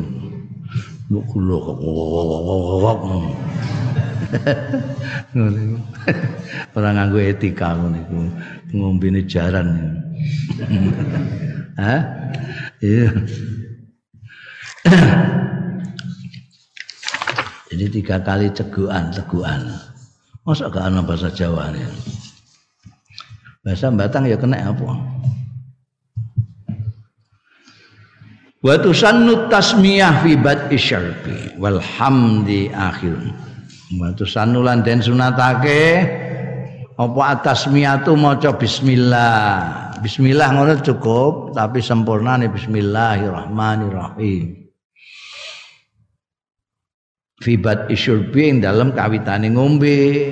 Lu kulo kok Orang nganggo etika ngono iku. Ngombene jaran. Hah? Iya. Jadi tiga kali ceguan, ceguan. Masa gak ana bahasa Jawa nih? Bahasa Batang ya kena apa? Wa tusannu tasmiyah fi bad'i syarbi wal hamdi akhirun. Watu sanulan den sunatake apa atas miatu maca bismillah. Bismillah ngono cukup tapi sempurna nih bismillahirrahmanirrahim. Fibat isyurbi yang dalam kawitane ngombe.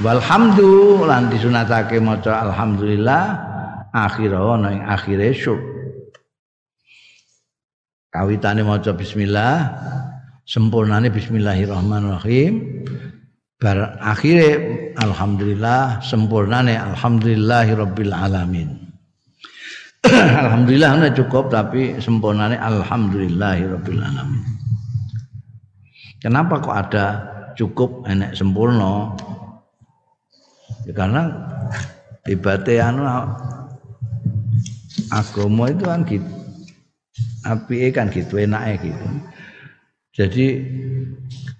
Walhamdu lan disunatake maca alhamdulillah akhir ana ing akhire syurb. Kawitane maca bismillah sempurnane bismillahirrahmanirrahim bar akhire alhamdulillah sempurnane alhamdulillahirabbil alamin alhamdulillah cukup tapi sempurnane alhamdulillahirabbil alamin kenapa kok ada cukup enek sempurna? Ya karena tibate anu agama itu kan gitu. Api kan gitu enake gitu. Jadi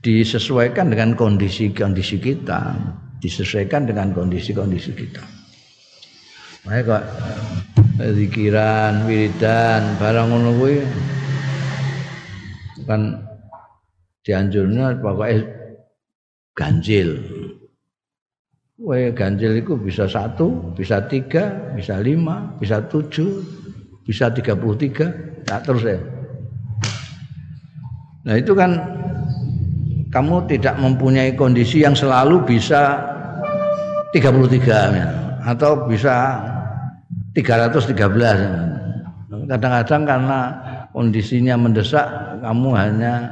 disesuaikan dengan kondisi-kondisi kita disesuaikan dengan kondisi-kondisi kita. Makanya kok zikiran, wiridan, barang ngono kuwi kan dianjurnya pokoknya ganjil. Wae ganjil itu bisa satu, bisa tiga, bisa lima, bisa tujuh, bisa tiga puluh tiga, tak terus ya. Nah itu kan kamu tidak mempunyai kondisi yang selalu bisa 33 ya, atau bisa 313 kadang-kadang karena kondisinya mendesak kamu hanya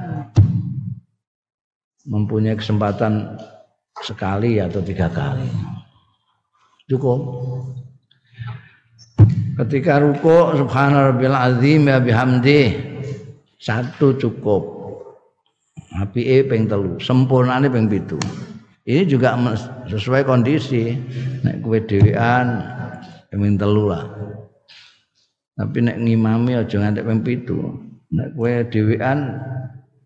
mempunyai kesempatan sekali atau tiga kali. Cukup. Ketika ruko subhanallah azim ya bihamdi satu cukup. Api e peng telu sempurnane peng pitu. Ini juga sesuai kondisi. Nek kue dewean ping telu lah. Tapi nek ngimami aja ngantek ping pitu. Nek kowe dhewean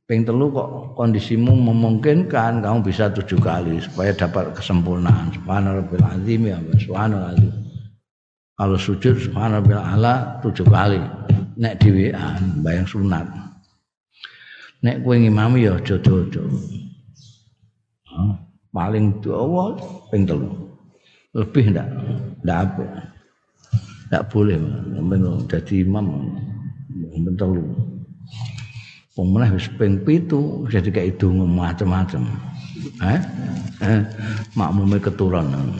ping telu kok kondisimu memungkinkan kamu bisa tujuh kali supaya dapat kesempurnaan. Subhanallah azim ya subhanallah azim. Kalau sujud subhanallah ala tujuh kali. Nek dhewean bayang sunat. Nek kowe ngimami ya aja-aja. Paling dawa ping telu. Lebih ndak? Ndak apa. Tidak boleh, jadi imam bentar lu. Pemenang wis ping pitu jadi kayak itu macam-macam. Eh? eh makmumnya keturunan.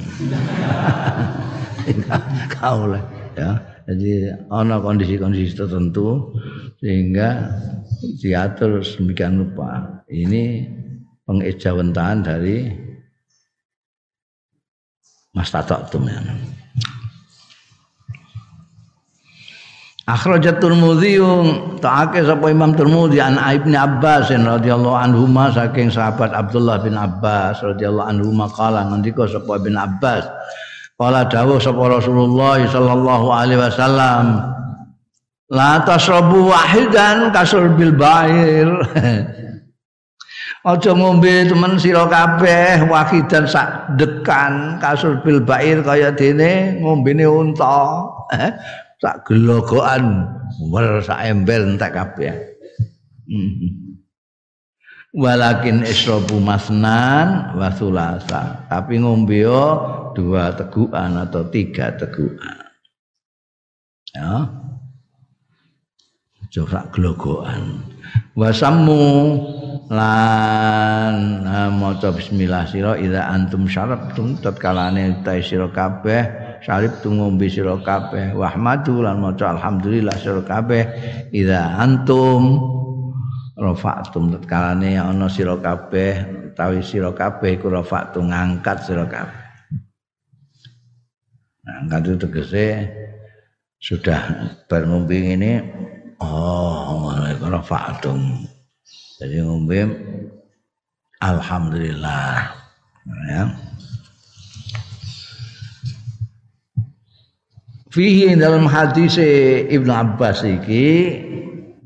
Kau lah ya. Jadi ada kondisi-kondisi tertentu sehingga diatur sedemikian rupa. Ini pengejawentahan dari Mas Tatok ya. Akhrajat Tirmidzi ta'ake sapa Imam Tirmidzi an Ibnu Abbas radhiyallahu anhu saking sahabat Abdullah bin Abbas radhiyallahu anhu qala ngendika sapa bin Abbas Kala dawuh sapa Rasulullah sallallahu alaihi wasallam La tasrabu wahidan kasul bil bair. Aja ngombe temen sira kabeh wahidan sak dekan kasul bil bair kaya dene ngombene unta sak gelogokan wer sak ember entek kabeh. Walakin isrobu masnan wa sulasa tapi ngombe dua tegukan atau tiga tegukan. Ya. Coba gelogokan. Wasamu lan maca bismillah sira ida antum syarabtum tatkalane ta sira kabeh syarib tu ngombe sira kabeh. Wahmadu lan maca alhamdulillah sira kabeh. Idza antum rafa'tum tatkalane ana sira kabeh utawi sira kabeh iku rafa'tu ngangkat sira kabeh. Ngangkat itu tegese sudah berngombe ini oh rafa'tum. Jadi ngombe alhamdulillah. Ya Fihi dalam hadis Ibnu Abbas iki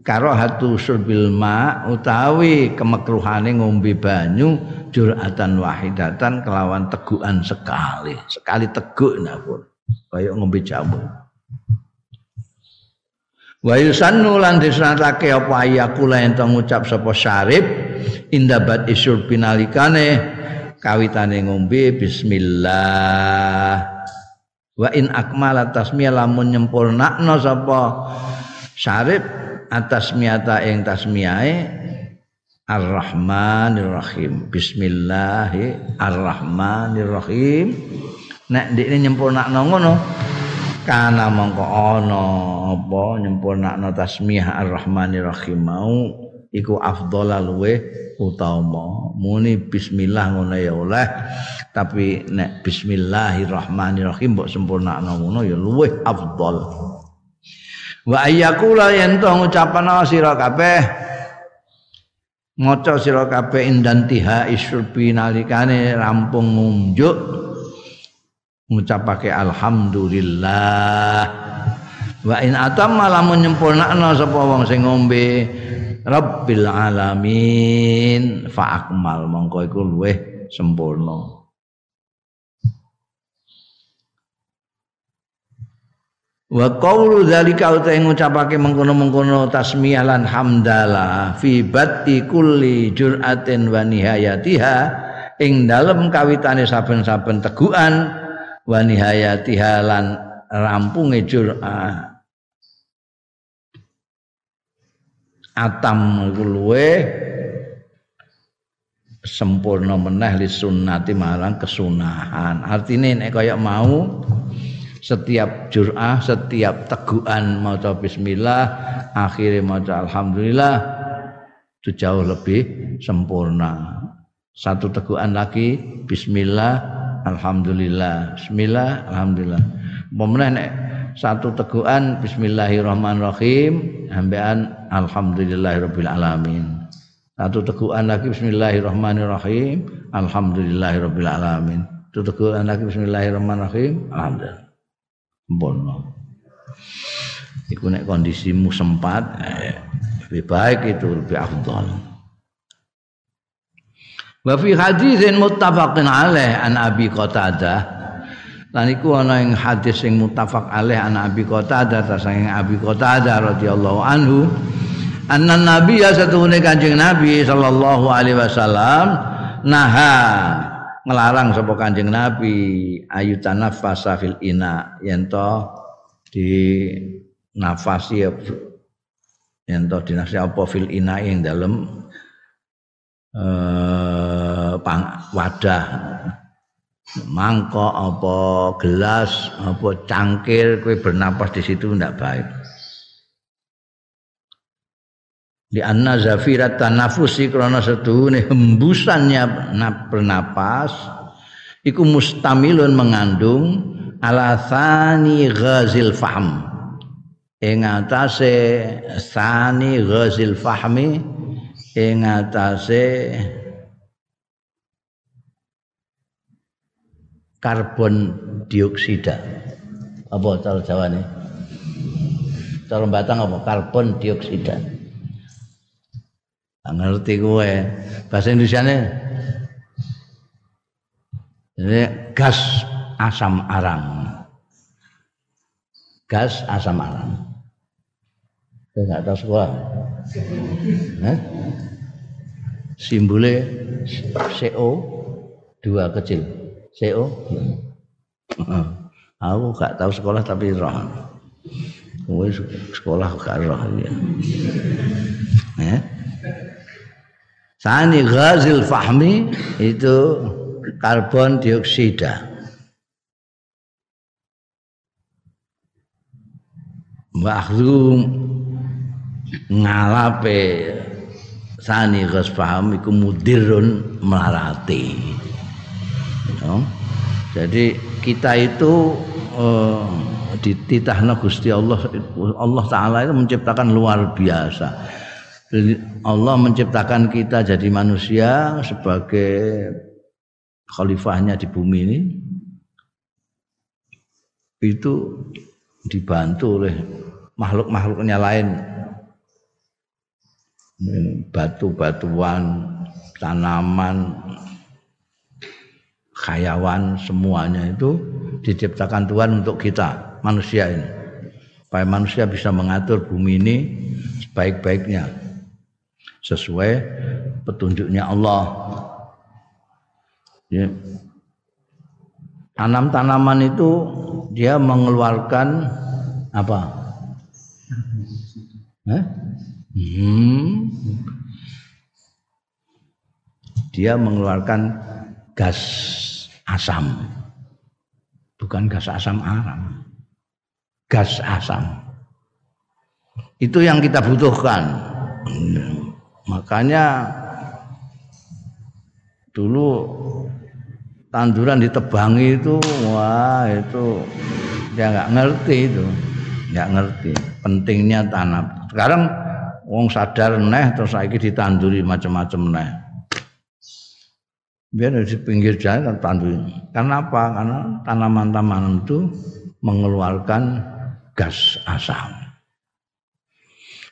karahatu surbil ma utawi kemakruhane ngombe banyu juratan wahidatan kelawan tegukan sekali sekali teguk nafur kaya ngombe jamu wa yusannu lan disunatake apa ayakula ento ngucap sapa syarib indabat isyur pinalikane kawitane ngombe bismillah wa in akmala tasmiyah lamun nyempurnakno sapa? Syarif atas miyata ing tasmiyahe Ar-Rahmanir-Rahim. Bismillahirrahmanirrahim. Nek ndekne nyempurnakno ngono kana mongko ana apa nyempurnakno tasmiyah Ar-Rahmanir-Rahim mau iku afdhala luwe utama. Muni bismillah ngono ya oleh tapi nek bismillahirrahmanirrahim mbok sempurnakno ngono ya luwe afdal wa ayyakula yen to ngucapan sira kabeh maca sira kabeh indantiha isurbi nalikane rampung ngunjuk ngucapake alhamdulillah. Wa in atam malah menyempurnakno sapa wong sing ngombe rabbil alamin. Fa akmal mongko iku luweh sempurna. Wa qaulu dzalika uta ngucapake mengkono-mengkono tasmiyah lan hamdalah fi batti kulli jur'atin wa nihayatiha ing dalem kawitane saben-saben tegukan wa nihayatiha lan rampunge jur'ah atam iku luwe sempurna meneh li sunnati marang kesunahan artine nek kaya mau setiap jur'ah, setiap teguhan maca bismillah, akhirnya maca alhamdulillah itu jauh lebih sempurna. Satu teguhan lagi bismillah, alhamdulillah. Bismillah, alhamdulillah. Pemenang satu teguhan bismillahirrahmanirrahim, ambean alhamdulillahirabbil alamin. Satu teguhan lagi bismillahirrahmanirrahim, alhamdulillahirabbil alamin. Satu teguhan lagi bismillahirrahmanirrahim, alhamdulillah sempurna. Iku nek kondisimu sempat eh, lebih baik itu lebih afdal. Wa fi haditsin muttafaqin alaih an Abi Qatadah Lan iku ana ing hadis sing muttafaq alaih an Abi Qatadah saking Abi Qatadah radhiyallahu anhu anna nabi ya satune kanjeng nabi sallallahu alaihi wasallam naha ngelarang sapa Kanjeng Nabi ayu tanafasa fil ina yen to di nafasi yen to dinafasi apa fil ina ing dalem eh pang, wadah mangkok apa gelas apa cangkir kowe bernapas di situ ndak baik. Di anna zafirat tanafusi krana setuhune hembusannya bernapas iku mustamilun mengandung ala ghazil fahm ing atase thani ghazil fahmi ing atase karbon dioksida apa cara jawane cara batang apa karbon dioksida ngerti kowe. Bahasa Indonesiane ini gas asam arang. Gas asam arang. Saya nggak tahu sekolah. Eh? Simbole CO dua kecil. CO. Aku gak tahu sekolah tapi roh. Kowe sekolah gak roh ya. Eh? Sani ghazil fahmi itu karbon dioksida. Mahzum ngalape sani ghaz fahmi iku mudirun melarati. You Jadi kita itu uh, dititahna Gusti Allah Allah taala itu menciptakan luar biasa. Allah menciptakan kita jadi manusia sebagai khalifahnya di bumi ini. Itu dibantu oleh makhluk-makhluknya lain. Batu-batuan tanaman khayawan semuanya itu diciptakan Tuhan untuk kita manusia ini supaya manusia bisa mengatur bumi ini sebaik-baiknya sesuai petunjuknya Allah. Ya. Tanam-tanaman itu dia mengeluarkan apa? Eh? Hmm. Dia mengeluarkan gas asam. Bukan gas asam aram. Gas asam. Itu yang kita butuhkan. Makanya dulu tanduran ditebangi itu wah itu dia nggak ngerti itu nggak ngerti pentingnya tanam sekarang wong sadar neh terus saiki ditanduri macam-macam neh biar di pinggir jalan kan tanduri karena apa? Karena tanaman-tanaman itu mengeluarkan gas asam.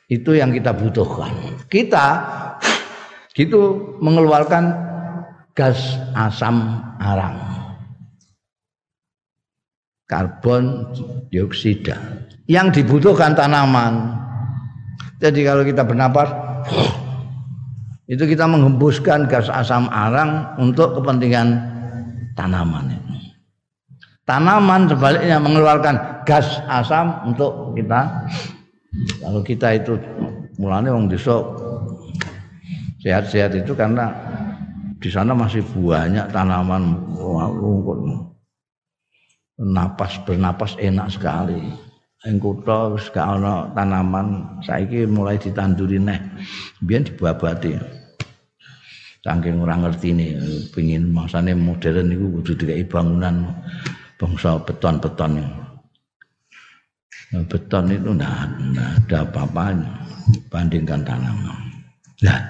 Itu yang kita butuhkan. Kita gitu mengeluarkan gas asam arang. Karbon dioksida. Yang dibutuhkan tanaman. Jadi kalau kita bernapas itu kita menghembuskan gas asam arang untuk kepentingan tanaman itu. Tanaman sebaliknya mengeluarkan gas asam untuk kita. Kalau kita itu mulanya wong desa sehat-sehat itu karena di sana masih banyak tanaman. Napas bernapas enak sekali. Kutha wis gak ana tanaman. Saiki mulai ditanduri neh. Biyen dibuabati saking ora ngertine pengin masane modern niku kudu dikai bangunan bangsa beton-beton. Beton itu enggak, ada apa-apanya bandingkan tanaman. Nah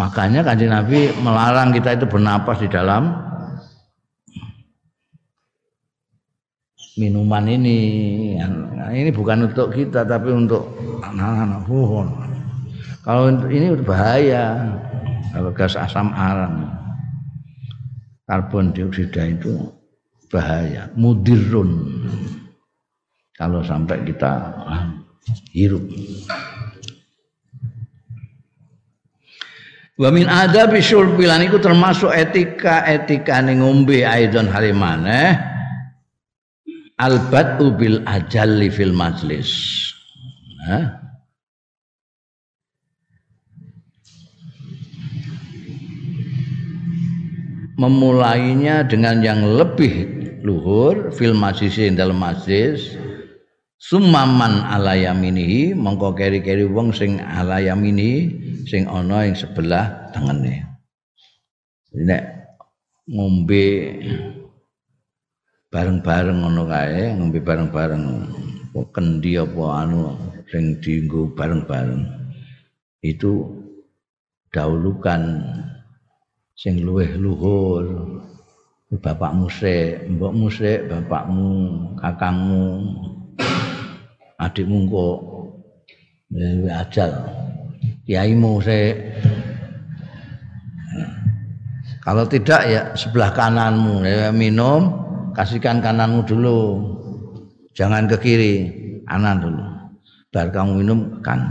makanya kanjeng Nabi melarang kita itu bernapas di dalam minuman ini. Ini bukan untuk kita tapi untuk anak-anak kalau ini bahaya kalau gas asam arang karbon dioksida itu bahaya mudirun. Kalau sampai kita hirup. Wa min adabi syurbilan itu termasuk etika-etika ning ngombe aidon halimane albatu bil ajalli fil majlis? Memulainya dengan yang lebih luhur fil majlis dalam majlis. Sumaman ala yaminihi mongko keri-keri wong sing ala yamini sing ana ing sebelah tengene nek ngombe bareng-bareng ngono kae ngombe bareng-bareng kendi apa anu sing dienggo bareng-bareng itu dahulukan sing luweh luhur. Bapakmu sik mbokmu sik bapakmu kakangmu adikmu kok. Ajal. Kiaimu sik. Kalau tidak ya sebelah kananmu. Ya minum kasihkan kananmu dulu. Jangan ke kiri kanan dulu. Bar kamu minum kan?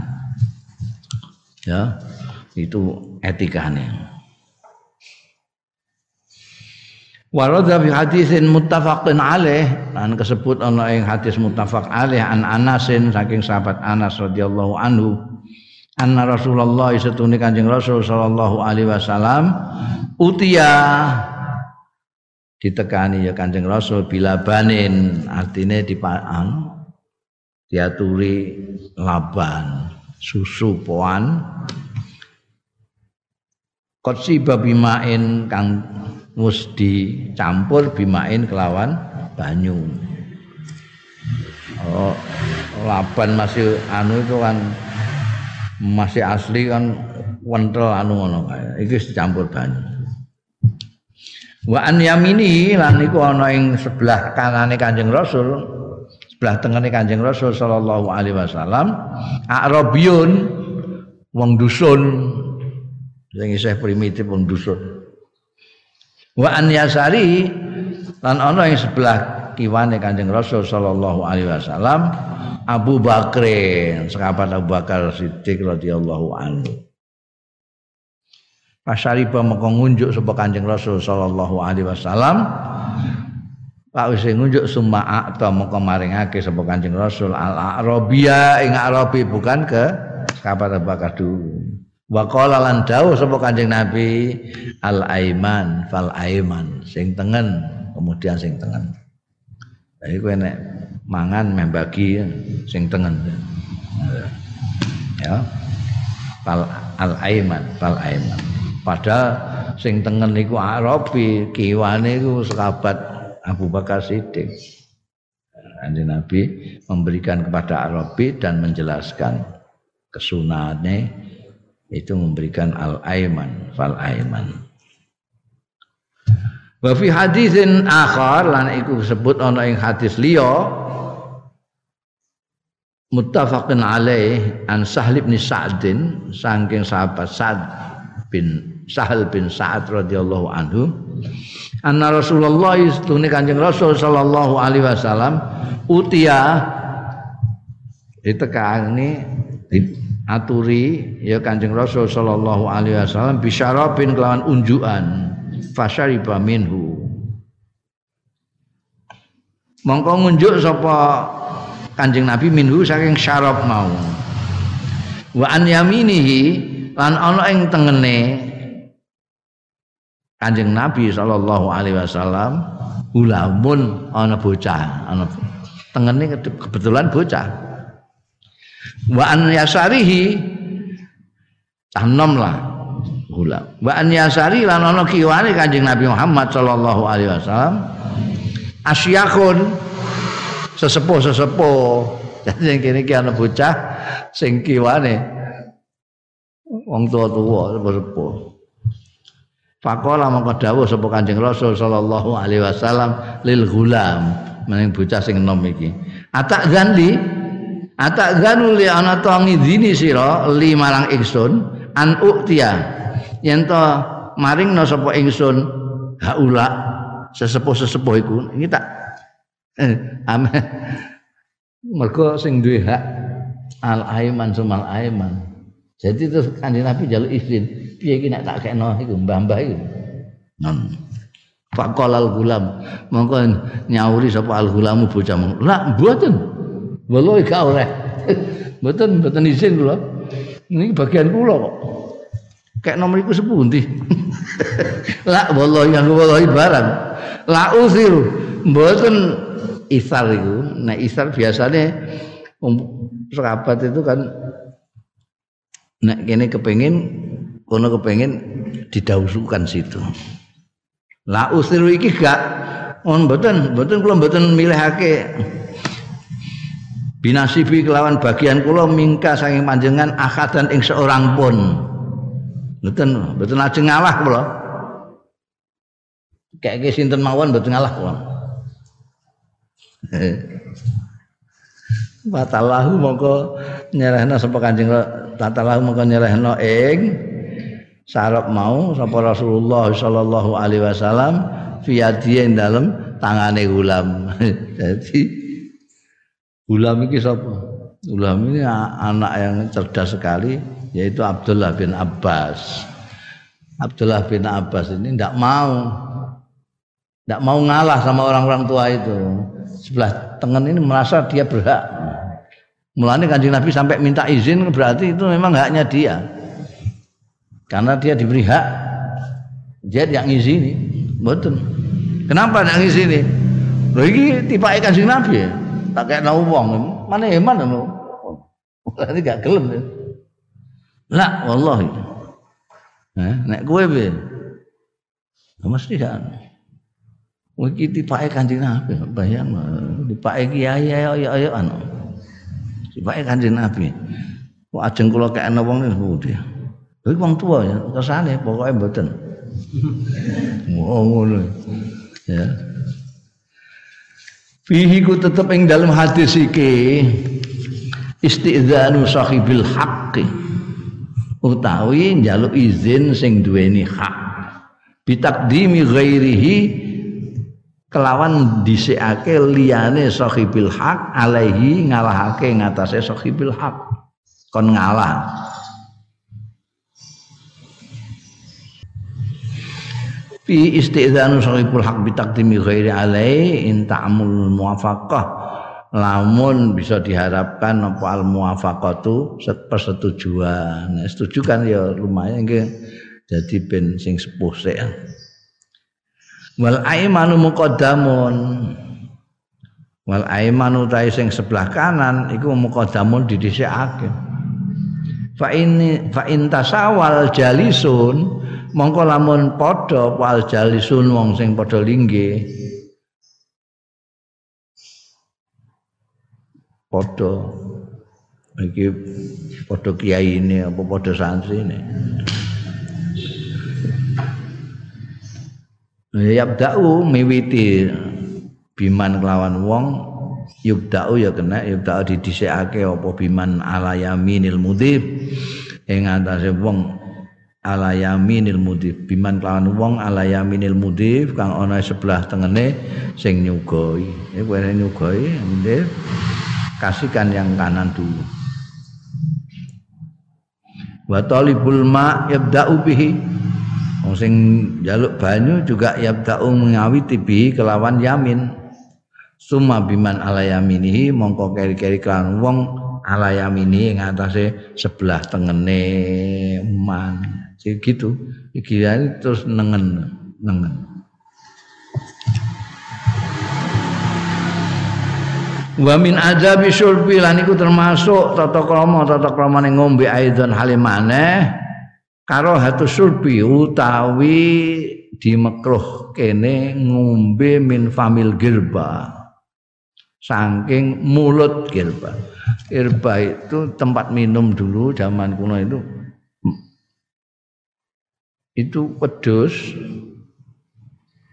Ya itu etikanya Waradha fi hadisin muttafaqin alaih. Lan kesebut ana ing hadis muttafaq alaih an Anasin saking sahabat Anas radhiyallahu anhu anna Rasulullah setune Kanjeng Rasul sallallahu alaihi wasallam utia ditekani ya Kanjeng Rasul bila banin artinya dipaan diaturi laban susu poan. Kotsi babimain kang mus dicampur bimain kelawan banyu. Oh laban masih anu itu kan masih asli kan wentel anu ngono kae. Iki dicampur banyu. Wa an yamini lan iku ana ing sebelah kanane Kanjeng Rasul, sebelah tengene Kanjeng Rasul sallallahu alaihi wasallam, Arabiyun wong dusun. Sing isih primitif wong dusun. Wa an yasari lan ana ing sebelah kiwane Kanjeng Rasul sallallahu alaihi wasallam Abu Bakrin, sahabat Abu Bakar Siddiq radhiyallahu anhu. Pasariba mengko ngunjuk sapa Kanjeng Rasul sallallahu alaihi wasallam. Pak wis ngunjuk summa atau mengko maringake sapa Kanjeng Rasul al Arabia ing Arabi bukan ke kabar bakar dulu. Wa qala lan dawuh sapa Kanjeng Nabi al aiman fal aiman sing tengen kemudian sing tengen. Jadi kowe nek mangan membagi sing tengen. Ya. Fal al aiman fal aiman. Padahal sing tengen niku Arabi, kiwane iku sahabat Abu Bakar Siddiq. Kanjeng Nabi memberikan kepada Arabi dan menjelaskan kesunahannya itu memberikan al-aiman, fal aiman. Wa fi hadisin akhar lan iku disebut ana ing hadis liya muttafaqun alaih an Sahl bin Sa'din saking sahabat Sa'd bin Sahal bin Sa'ad radhiyallahu anhu anna Rasulullah istune Kanjeng Rasul sallallahu alaihi wasallam utia ditekani diaturi ya Kanjeng Rasul sallallahu alaihi wasallam bisyarabin kelawan unjukan. Fasyariba minhu. Mongko ngunjuk sapa Kanjeng Nabi minhu saking syarab mau. Wa an yaminihi lan ana ing tengene Kanjeng Nabi sallallahu alaihi wasallam ulamun ana bocah ana tengene kebetulan bocah wa an yasarihi tanom lah gulam wa an yasari lan ana kiwane Kanjeng Nabi Muhammad sallallahu alaihi wasallam asyakun sesepuh-sesepuh. Jadi kene iki ana bocah sing kiwane wong tua-tua sepuh-sepuh Fakola mongko dawuh sapa Kanjeng Rasul sallallahu alaihi wasallam lil gulam maning bocah sing enom iki. Atak ganli atak ganu li ana to ngidini sira li marang ingsun an uktia. Yen to maringno sapa ingsun haula sesepuh-sesepuh iku. Iki tak eh, mergo sing duwe hak al aiman sumal aiman. Jadi terus kanjeng Nabi jaluk izin piye iki nek tak kekno iku mbah-mbah iku? Non Fakol al gulam. Mongko nyauri sapa al gulamu bocah mong lah mboten wallahi gak oleh mboten izin kula. Ini bagian kula kok. Kayak nomor iku sepundi? Lah wallahi yang wallahi barang. La usir. Mboten isar iku. Nah isar biasanya um, itu kan nek kene kepengin kono kepengen didausukan situ. La usiru iki gak on mboten mboten kula mboten milihake binasibi kelawan bagian kula mingka saking panjenengan akadan ing seorang pun. Mboten mboten lajeng ngalah kula. Kayak sinten mawon mboten ngalah kula. Watalahu mongko nyerahna sapa Kanjeng Tatalahu mongko nyerahna ing sarap mau sapa Rasulullah sallallahu alaihi wasallam ing dalem tangane gulam. Jadi gulam iki sapa? Gulam ini anak yang cerdas sekali yaitu Abdullah bin Abbas. Abdullah bin Abbas ini tidak mau tidak mau ngalah sama orang-orang tua itu. Sebelah tengen ini merasa dia berhak. Mulanya kanjeng Nabi sampai minta izin berarti itu memang haknya dia karena dia diberi hak dia yang ngizini betul kenapa yang ngizini lho iki tipake kanjeng Nabi ya tak kayak nau wong mana eman ngono berarti gak gelem ya lah wallahi. Eh, nek kowe piye mesti kan iki tipake kanjeng Nabi. Bayang tipake kiai ayo ayo ayo anu tipake kanjeng Nabi. Kok ajeng kula kayak wong niku Lha wong tua ya, kesane pokoke mboten. Oh ngono. Ya. Fihi ku tetep ing dalam hadis iki. Istidzanu sahibil haqqi. Utawi njaluk izin sing duweni hak. Bitakdimi ghairihi kelawan dhisikake liyane sahibil hak alaihi ngalahake ngatasé sahibil hak. Kon ngalah fi istizanu sahibul haq bi taqdimi ghairi alai in ta'mul muwafaqah. Lamun bisa diharapkan apa al muwafaqatu persetujuan nah, setuju kan ya lumayan nggih. Jadi ben sing sepuh sik. Wal aimanu muqaddamun. Wal aimanu ta'i sing sebelah kanan iku muqaddamun didhisikake. Fa ini fa intasawal jalisun mongko lamun padha wal jalisun wong sing padha lingge. Padha. Iki padha kiai ini apa padha santri ini Yabda'u miwiti biman kelawan wong. Yubda'u ya kena yubda'u didhisikake apa biman ala yaminil mudhib. Ing atase wong ala yaminil mudhib biman kelawan wong ala yaminil mudhib kang ana sebelah tengene sing nyugoi iki kowe nyugoi mudhib kasihkan yang kanan dulu. Wa talibul ma yabda'u bihi. Wong sing jaluk banyu juga yabda'u mengawiti bi kelawan yamin. Suma biman ala yaminihi mongko keri-keri kelawan wong ala yamini ing sebelah tengene man. Jadi gitu. Iki terus nengen nengen. Wa min azabi syurbi lan termasuk tata krama tata kramane ngombe aidon halimane karo hatu surbi utawi di mekruh kene ngombe min famil girba saking mulut girba girba itu tempat minum dulu zaman kuno itu itu pedus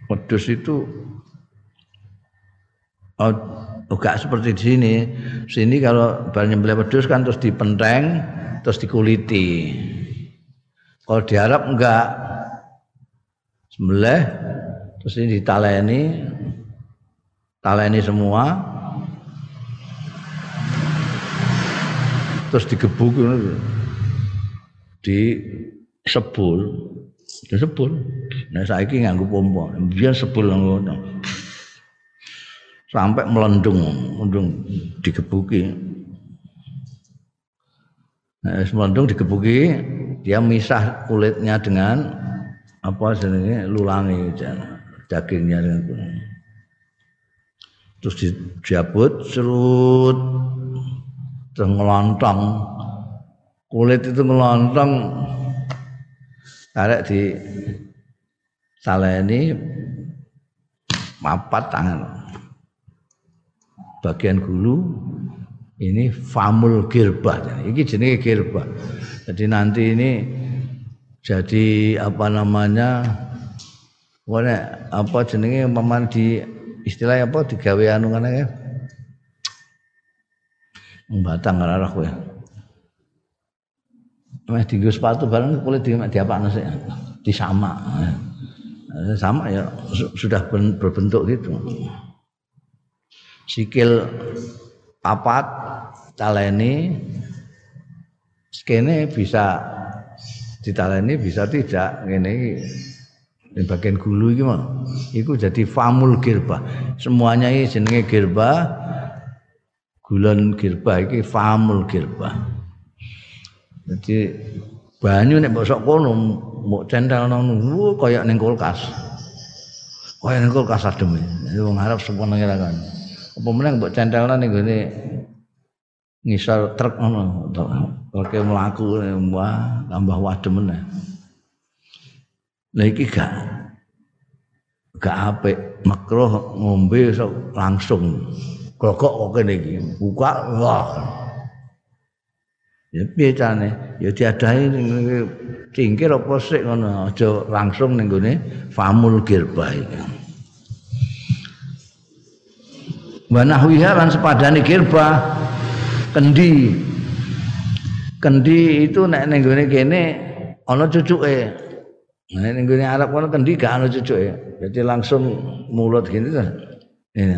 pedus itu oh, enggak seperti di sini. Sini kalau banyak beli pedus kan terus dipenteng terus dikuliti. Kalau di Arab enggak. Sembelih terus ini ditaleni. Taleni semua. Terus digebuk di sebul di sebul. Nah saiki nganggo pompa. Biar sebul ngono. Sampai melendung melendung digebuki nah, melendung digebuki dia misah kulitnya dengan apa jenenge? Lulangi dagingnya dengan kulit. terus dijabut serut terus ngelontong. Kulit itu ngelontong karek di saleni mapat tangan bagian gulu ini famul girba ini jenis girba jadi nanti ini jadi apa namanya Wone apa jenenge paman di istilah apa digawe anu ngene ya. Batang arah kowe. Meh dienggo sepatu bareng kulit di diapakno sik. Disama. Sama ya sudah berbentuk gitu. Sikil papat taleni kene bisa ditaleni bisa tidak ngene di bagian gulu iki mah iku jadi famul girba semuanya ini jenenge girba gulon girba iki famul girba jadi banyu nek mbok kono mbok centel nang kaya ning kulkas. Kaya ning kulkas adem wong Arab sepenenge kan apa meneh mbok centelna ning gone ngisor truk ngono oke mlaku wah tambah wadem meneh. Lha iki gak gak apik. Makruh ngombe langsung. Glogok kok kene iki buka wah ya piye carane ya diadahi cingkir apa sik ngono aja langsung ning gone famul girba iki. Wa nahwiha lan sepadane girba kendi. Kendi itu nek ning gone kene ana cucuke. Nek ning gone Arab kono kendi gak ana cucuke. Jadi langsung mulut gini ini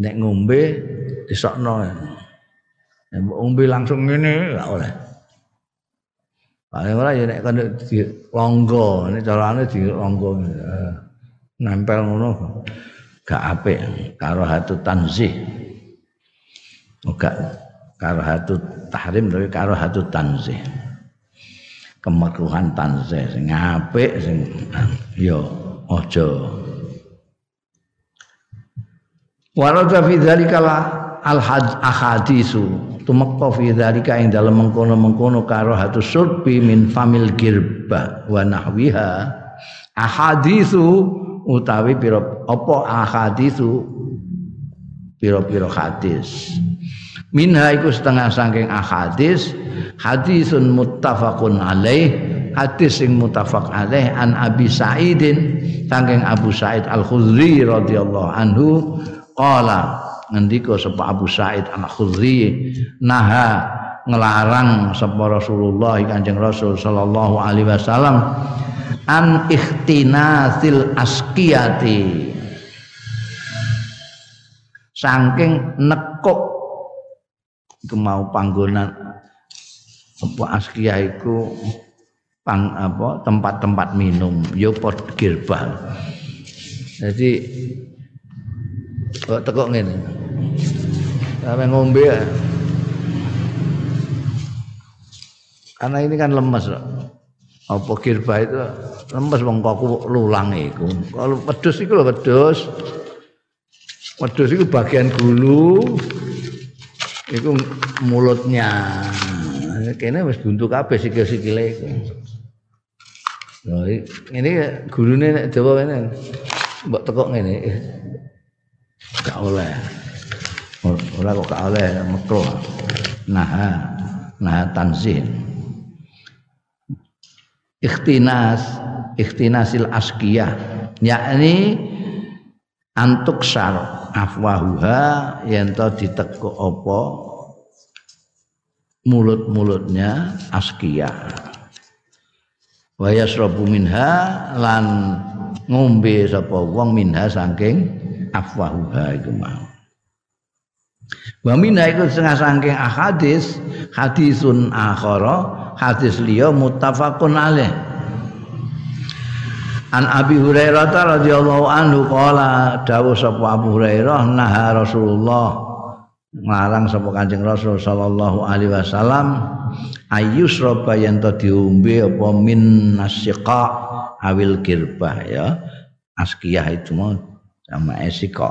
nek ngombe disokno. nek ngombe langsung ngene gak oleh Paling ora ya nek kan di longgo, ini carane di longgo. Nempel ngono gak apik karo hatu tanzih. Enggak karahatu tahrim tapi karahatu tanzih. Kemakruhan tanzih sing apik sing ya aja. Warada fi dzalika al tumekta fi dzalika ing dalem mengkono-mengkono karahatu surbi min famil girba wa nahwiha. Ahadisu utawi pira apa ahadisu pira-pira hadis. Minha iku setengah saking ahadis hadisun muttafaqun alaih hadis sing muttafaq alaih an Abi Sa'idin saking Abu Sa'id Al-Khudri radhiyallahu anhu qala ngendika sapa Abu Sa'id Al-Khudri naha ngelarang sapa Rasulullah Kanjeng Rasul sallallahu alaihi wasallam an ikhtinasil askiyati. Saking nekuk iku mau panggonan apa askia iku pang apa tempat-tempat minum yo pot girbal jadi kok tekok ngene sampe ngombe ya. karena ini kan lemes apa girbah itu lemes wong kok lulang iku kalau wedhus iku lho wedhus wedhus iku bagian gulu Iku mulutnya. Kene wis buntu kabeh sikil-sikile iku. Nah, ini gurune nek Jawa kene mbok tekok ngene. Gak oleh. Ora kok gak oleh mekro. Nah, nah tanzih. Ikhtinas, ikhtinasil askiyah, yakni antuk syar afwahuha yen to ditekuk apa mulut-mulutnya askia wa yasrabu minha lan ngombe sapa wong minha saking afwahuha iku mau. Wa minha iku setengah saking ahadis hadisun akhara hadis liya muttafaqun alaih. An Abi Hurairah radhiyallahu anhu qala dawuh sapa Abu Hurairah naha Rasulullah. Nglarang sapa Kanjeng Rasul sallallahu alaihi wasallam ayus roba yen to diombe apa min nasyiqa awil kirbah ya. Askiyah itu mau sama esika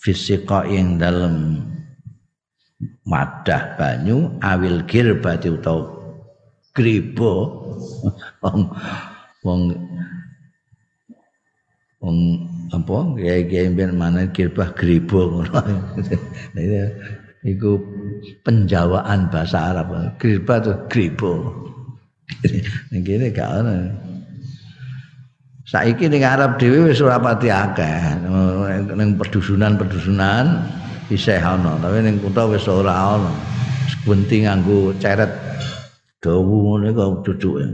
fisika yang dalam wadah banyu awil kirbah utawa gribo wong wong wong apa kiai-kiai ben mana kirbah ngono. Iku penjawaan bahasa Arab. Kirbah itu gribo. Ngene gak ono. Saiki ning Arab dhewe wis ora pati akeh. Ning pedusunan-pedusunan isih ana, tapi ning kutha wis ora ana. Sekunti nganggo ceret dawu ngene kok duduke.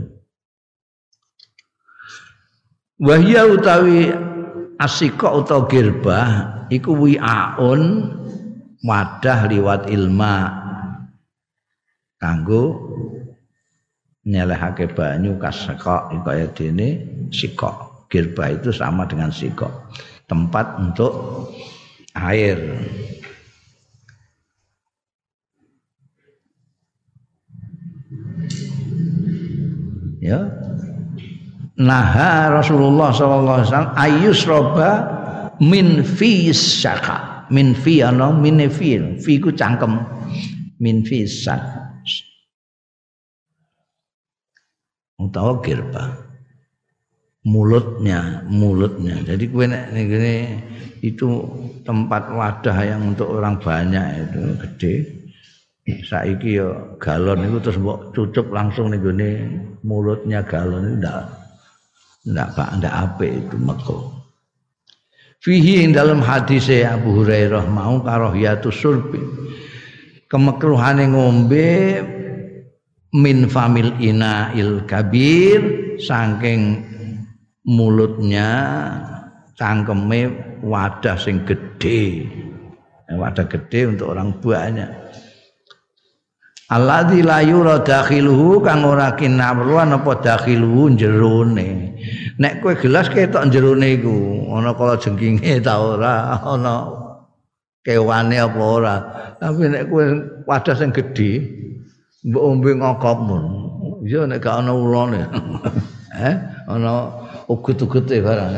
Wahya utawi asika utawa girbah iku wi'aun wadah liwat ilma kanggo nyelehake banyu kaseka kaya dene sikok. Girbah itu sama dengan sikok. Tempat untuk air. Ya. Naha Rasulullah sallallahu alaihi wasallam ayus roba min fi syaka min fi ana min fi. Fi ku cangkem. Min fi syaka utawa girba mulutnya mulutnya. Jadi kue ini itu tempat wadah yang untuk orang banyak itu gede saiki yo galon itu terus mbok cucup langsung nih mulutnya galon itu enggak ndak pak ndak apik itu meko. Fihi ing dalam hadis Abu Hurairah mau karahiyatu surbi kemekruhane ngombe min famil ina il kabir saking mulutnya cangkeme wadah sing gede wadah gede untuk orang banyak Alladzi la yura dakhiluhu kang ora kinabruan apa dakhiluhu jerone. Nek kowe gelas ketok jerone iku, ana kala jengkinge ta ora, ana kewane apa ora. Tapi nek kowe wadah sing gedhe mbok ombe ngokopmu. Ya nek gak ana ulone. eh, ana ugut-ugute barang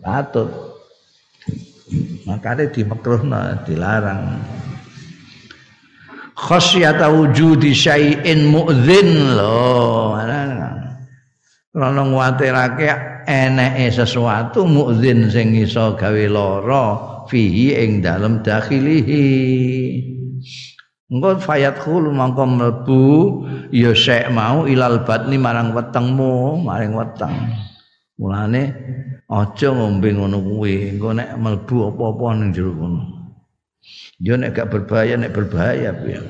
patut. Makanya dimakruhna dilarang khasyata wujudi syai'in mu'dzin lho ana nguwatirake eneke sesuatu mu'dzin sing iso gawe lara fihi ing dalam dakhilihi engko fayadkhul mangko mlebu ya sek mau ilal batni marang wetengmu maring weteng. Mulane aja ngombe ngono kuwi. Engko nek mlebu apa-apa ning jero kono. Ya nek gak berbahaya nek berbahaya piye?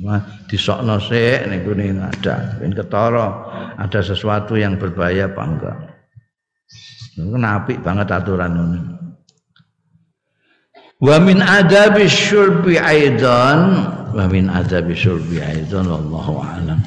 Wah, disokno sik niku ada ben ketara ada sesuatu yang berbahaya apa enggak. Kenapa banget aturan ini. Wa min adabi syurbi aidan wa min adabi syurbi aidan wallahu alam.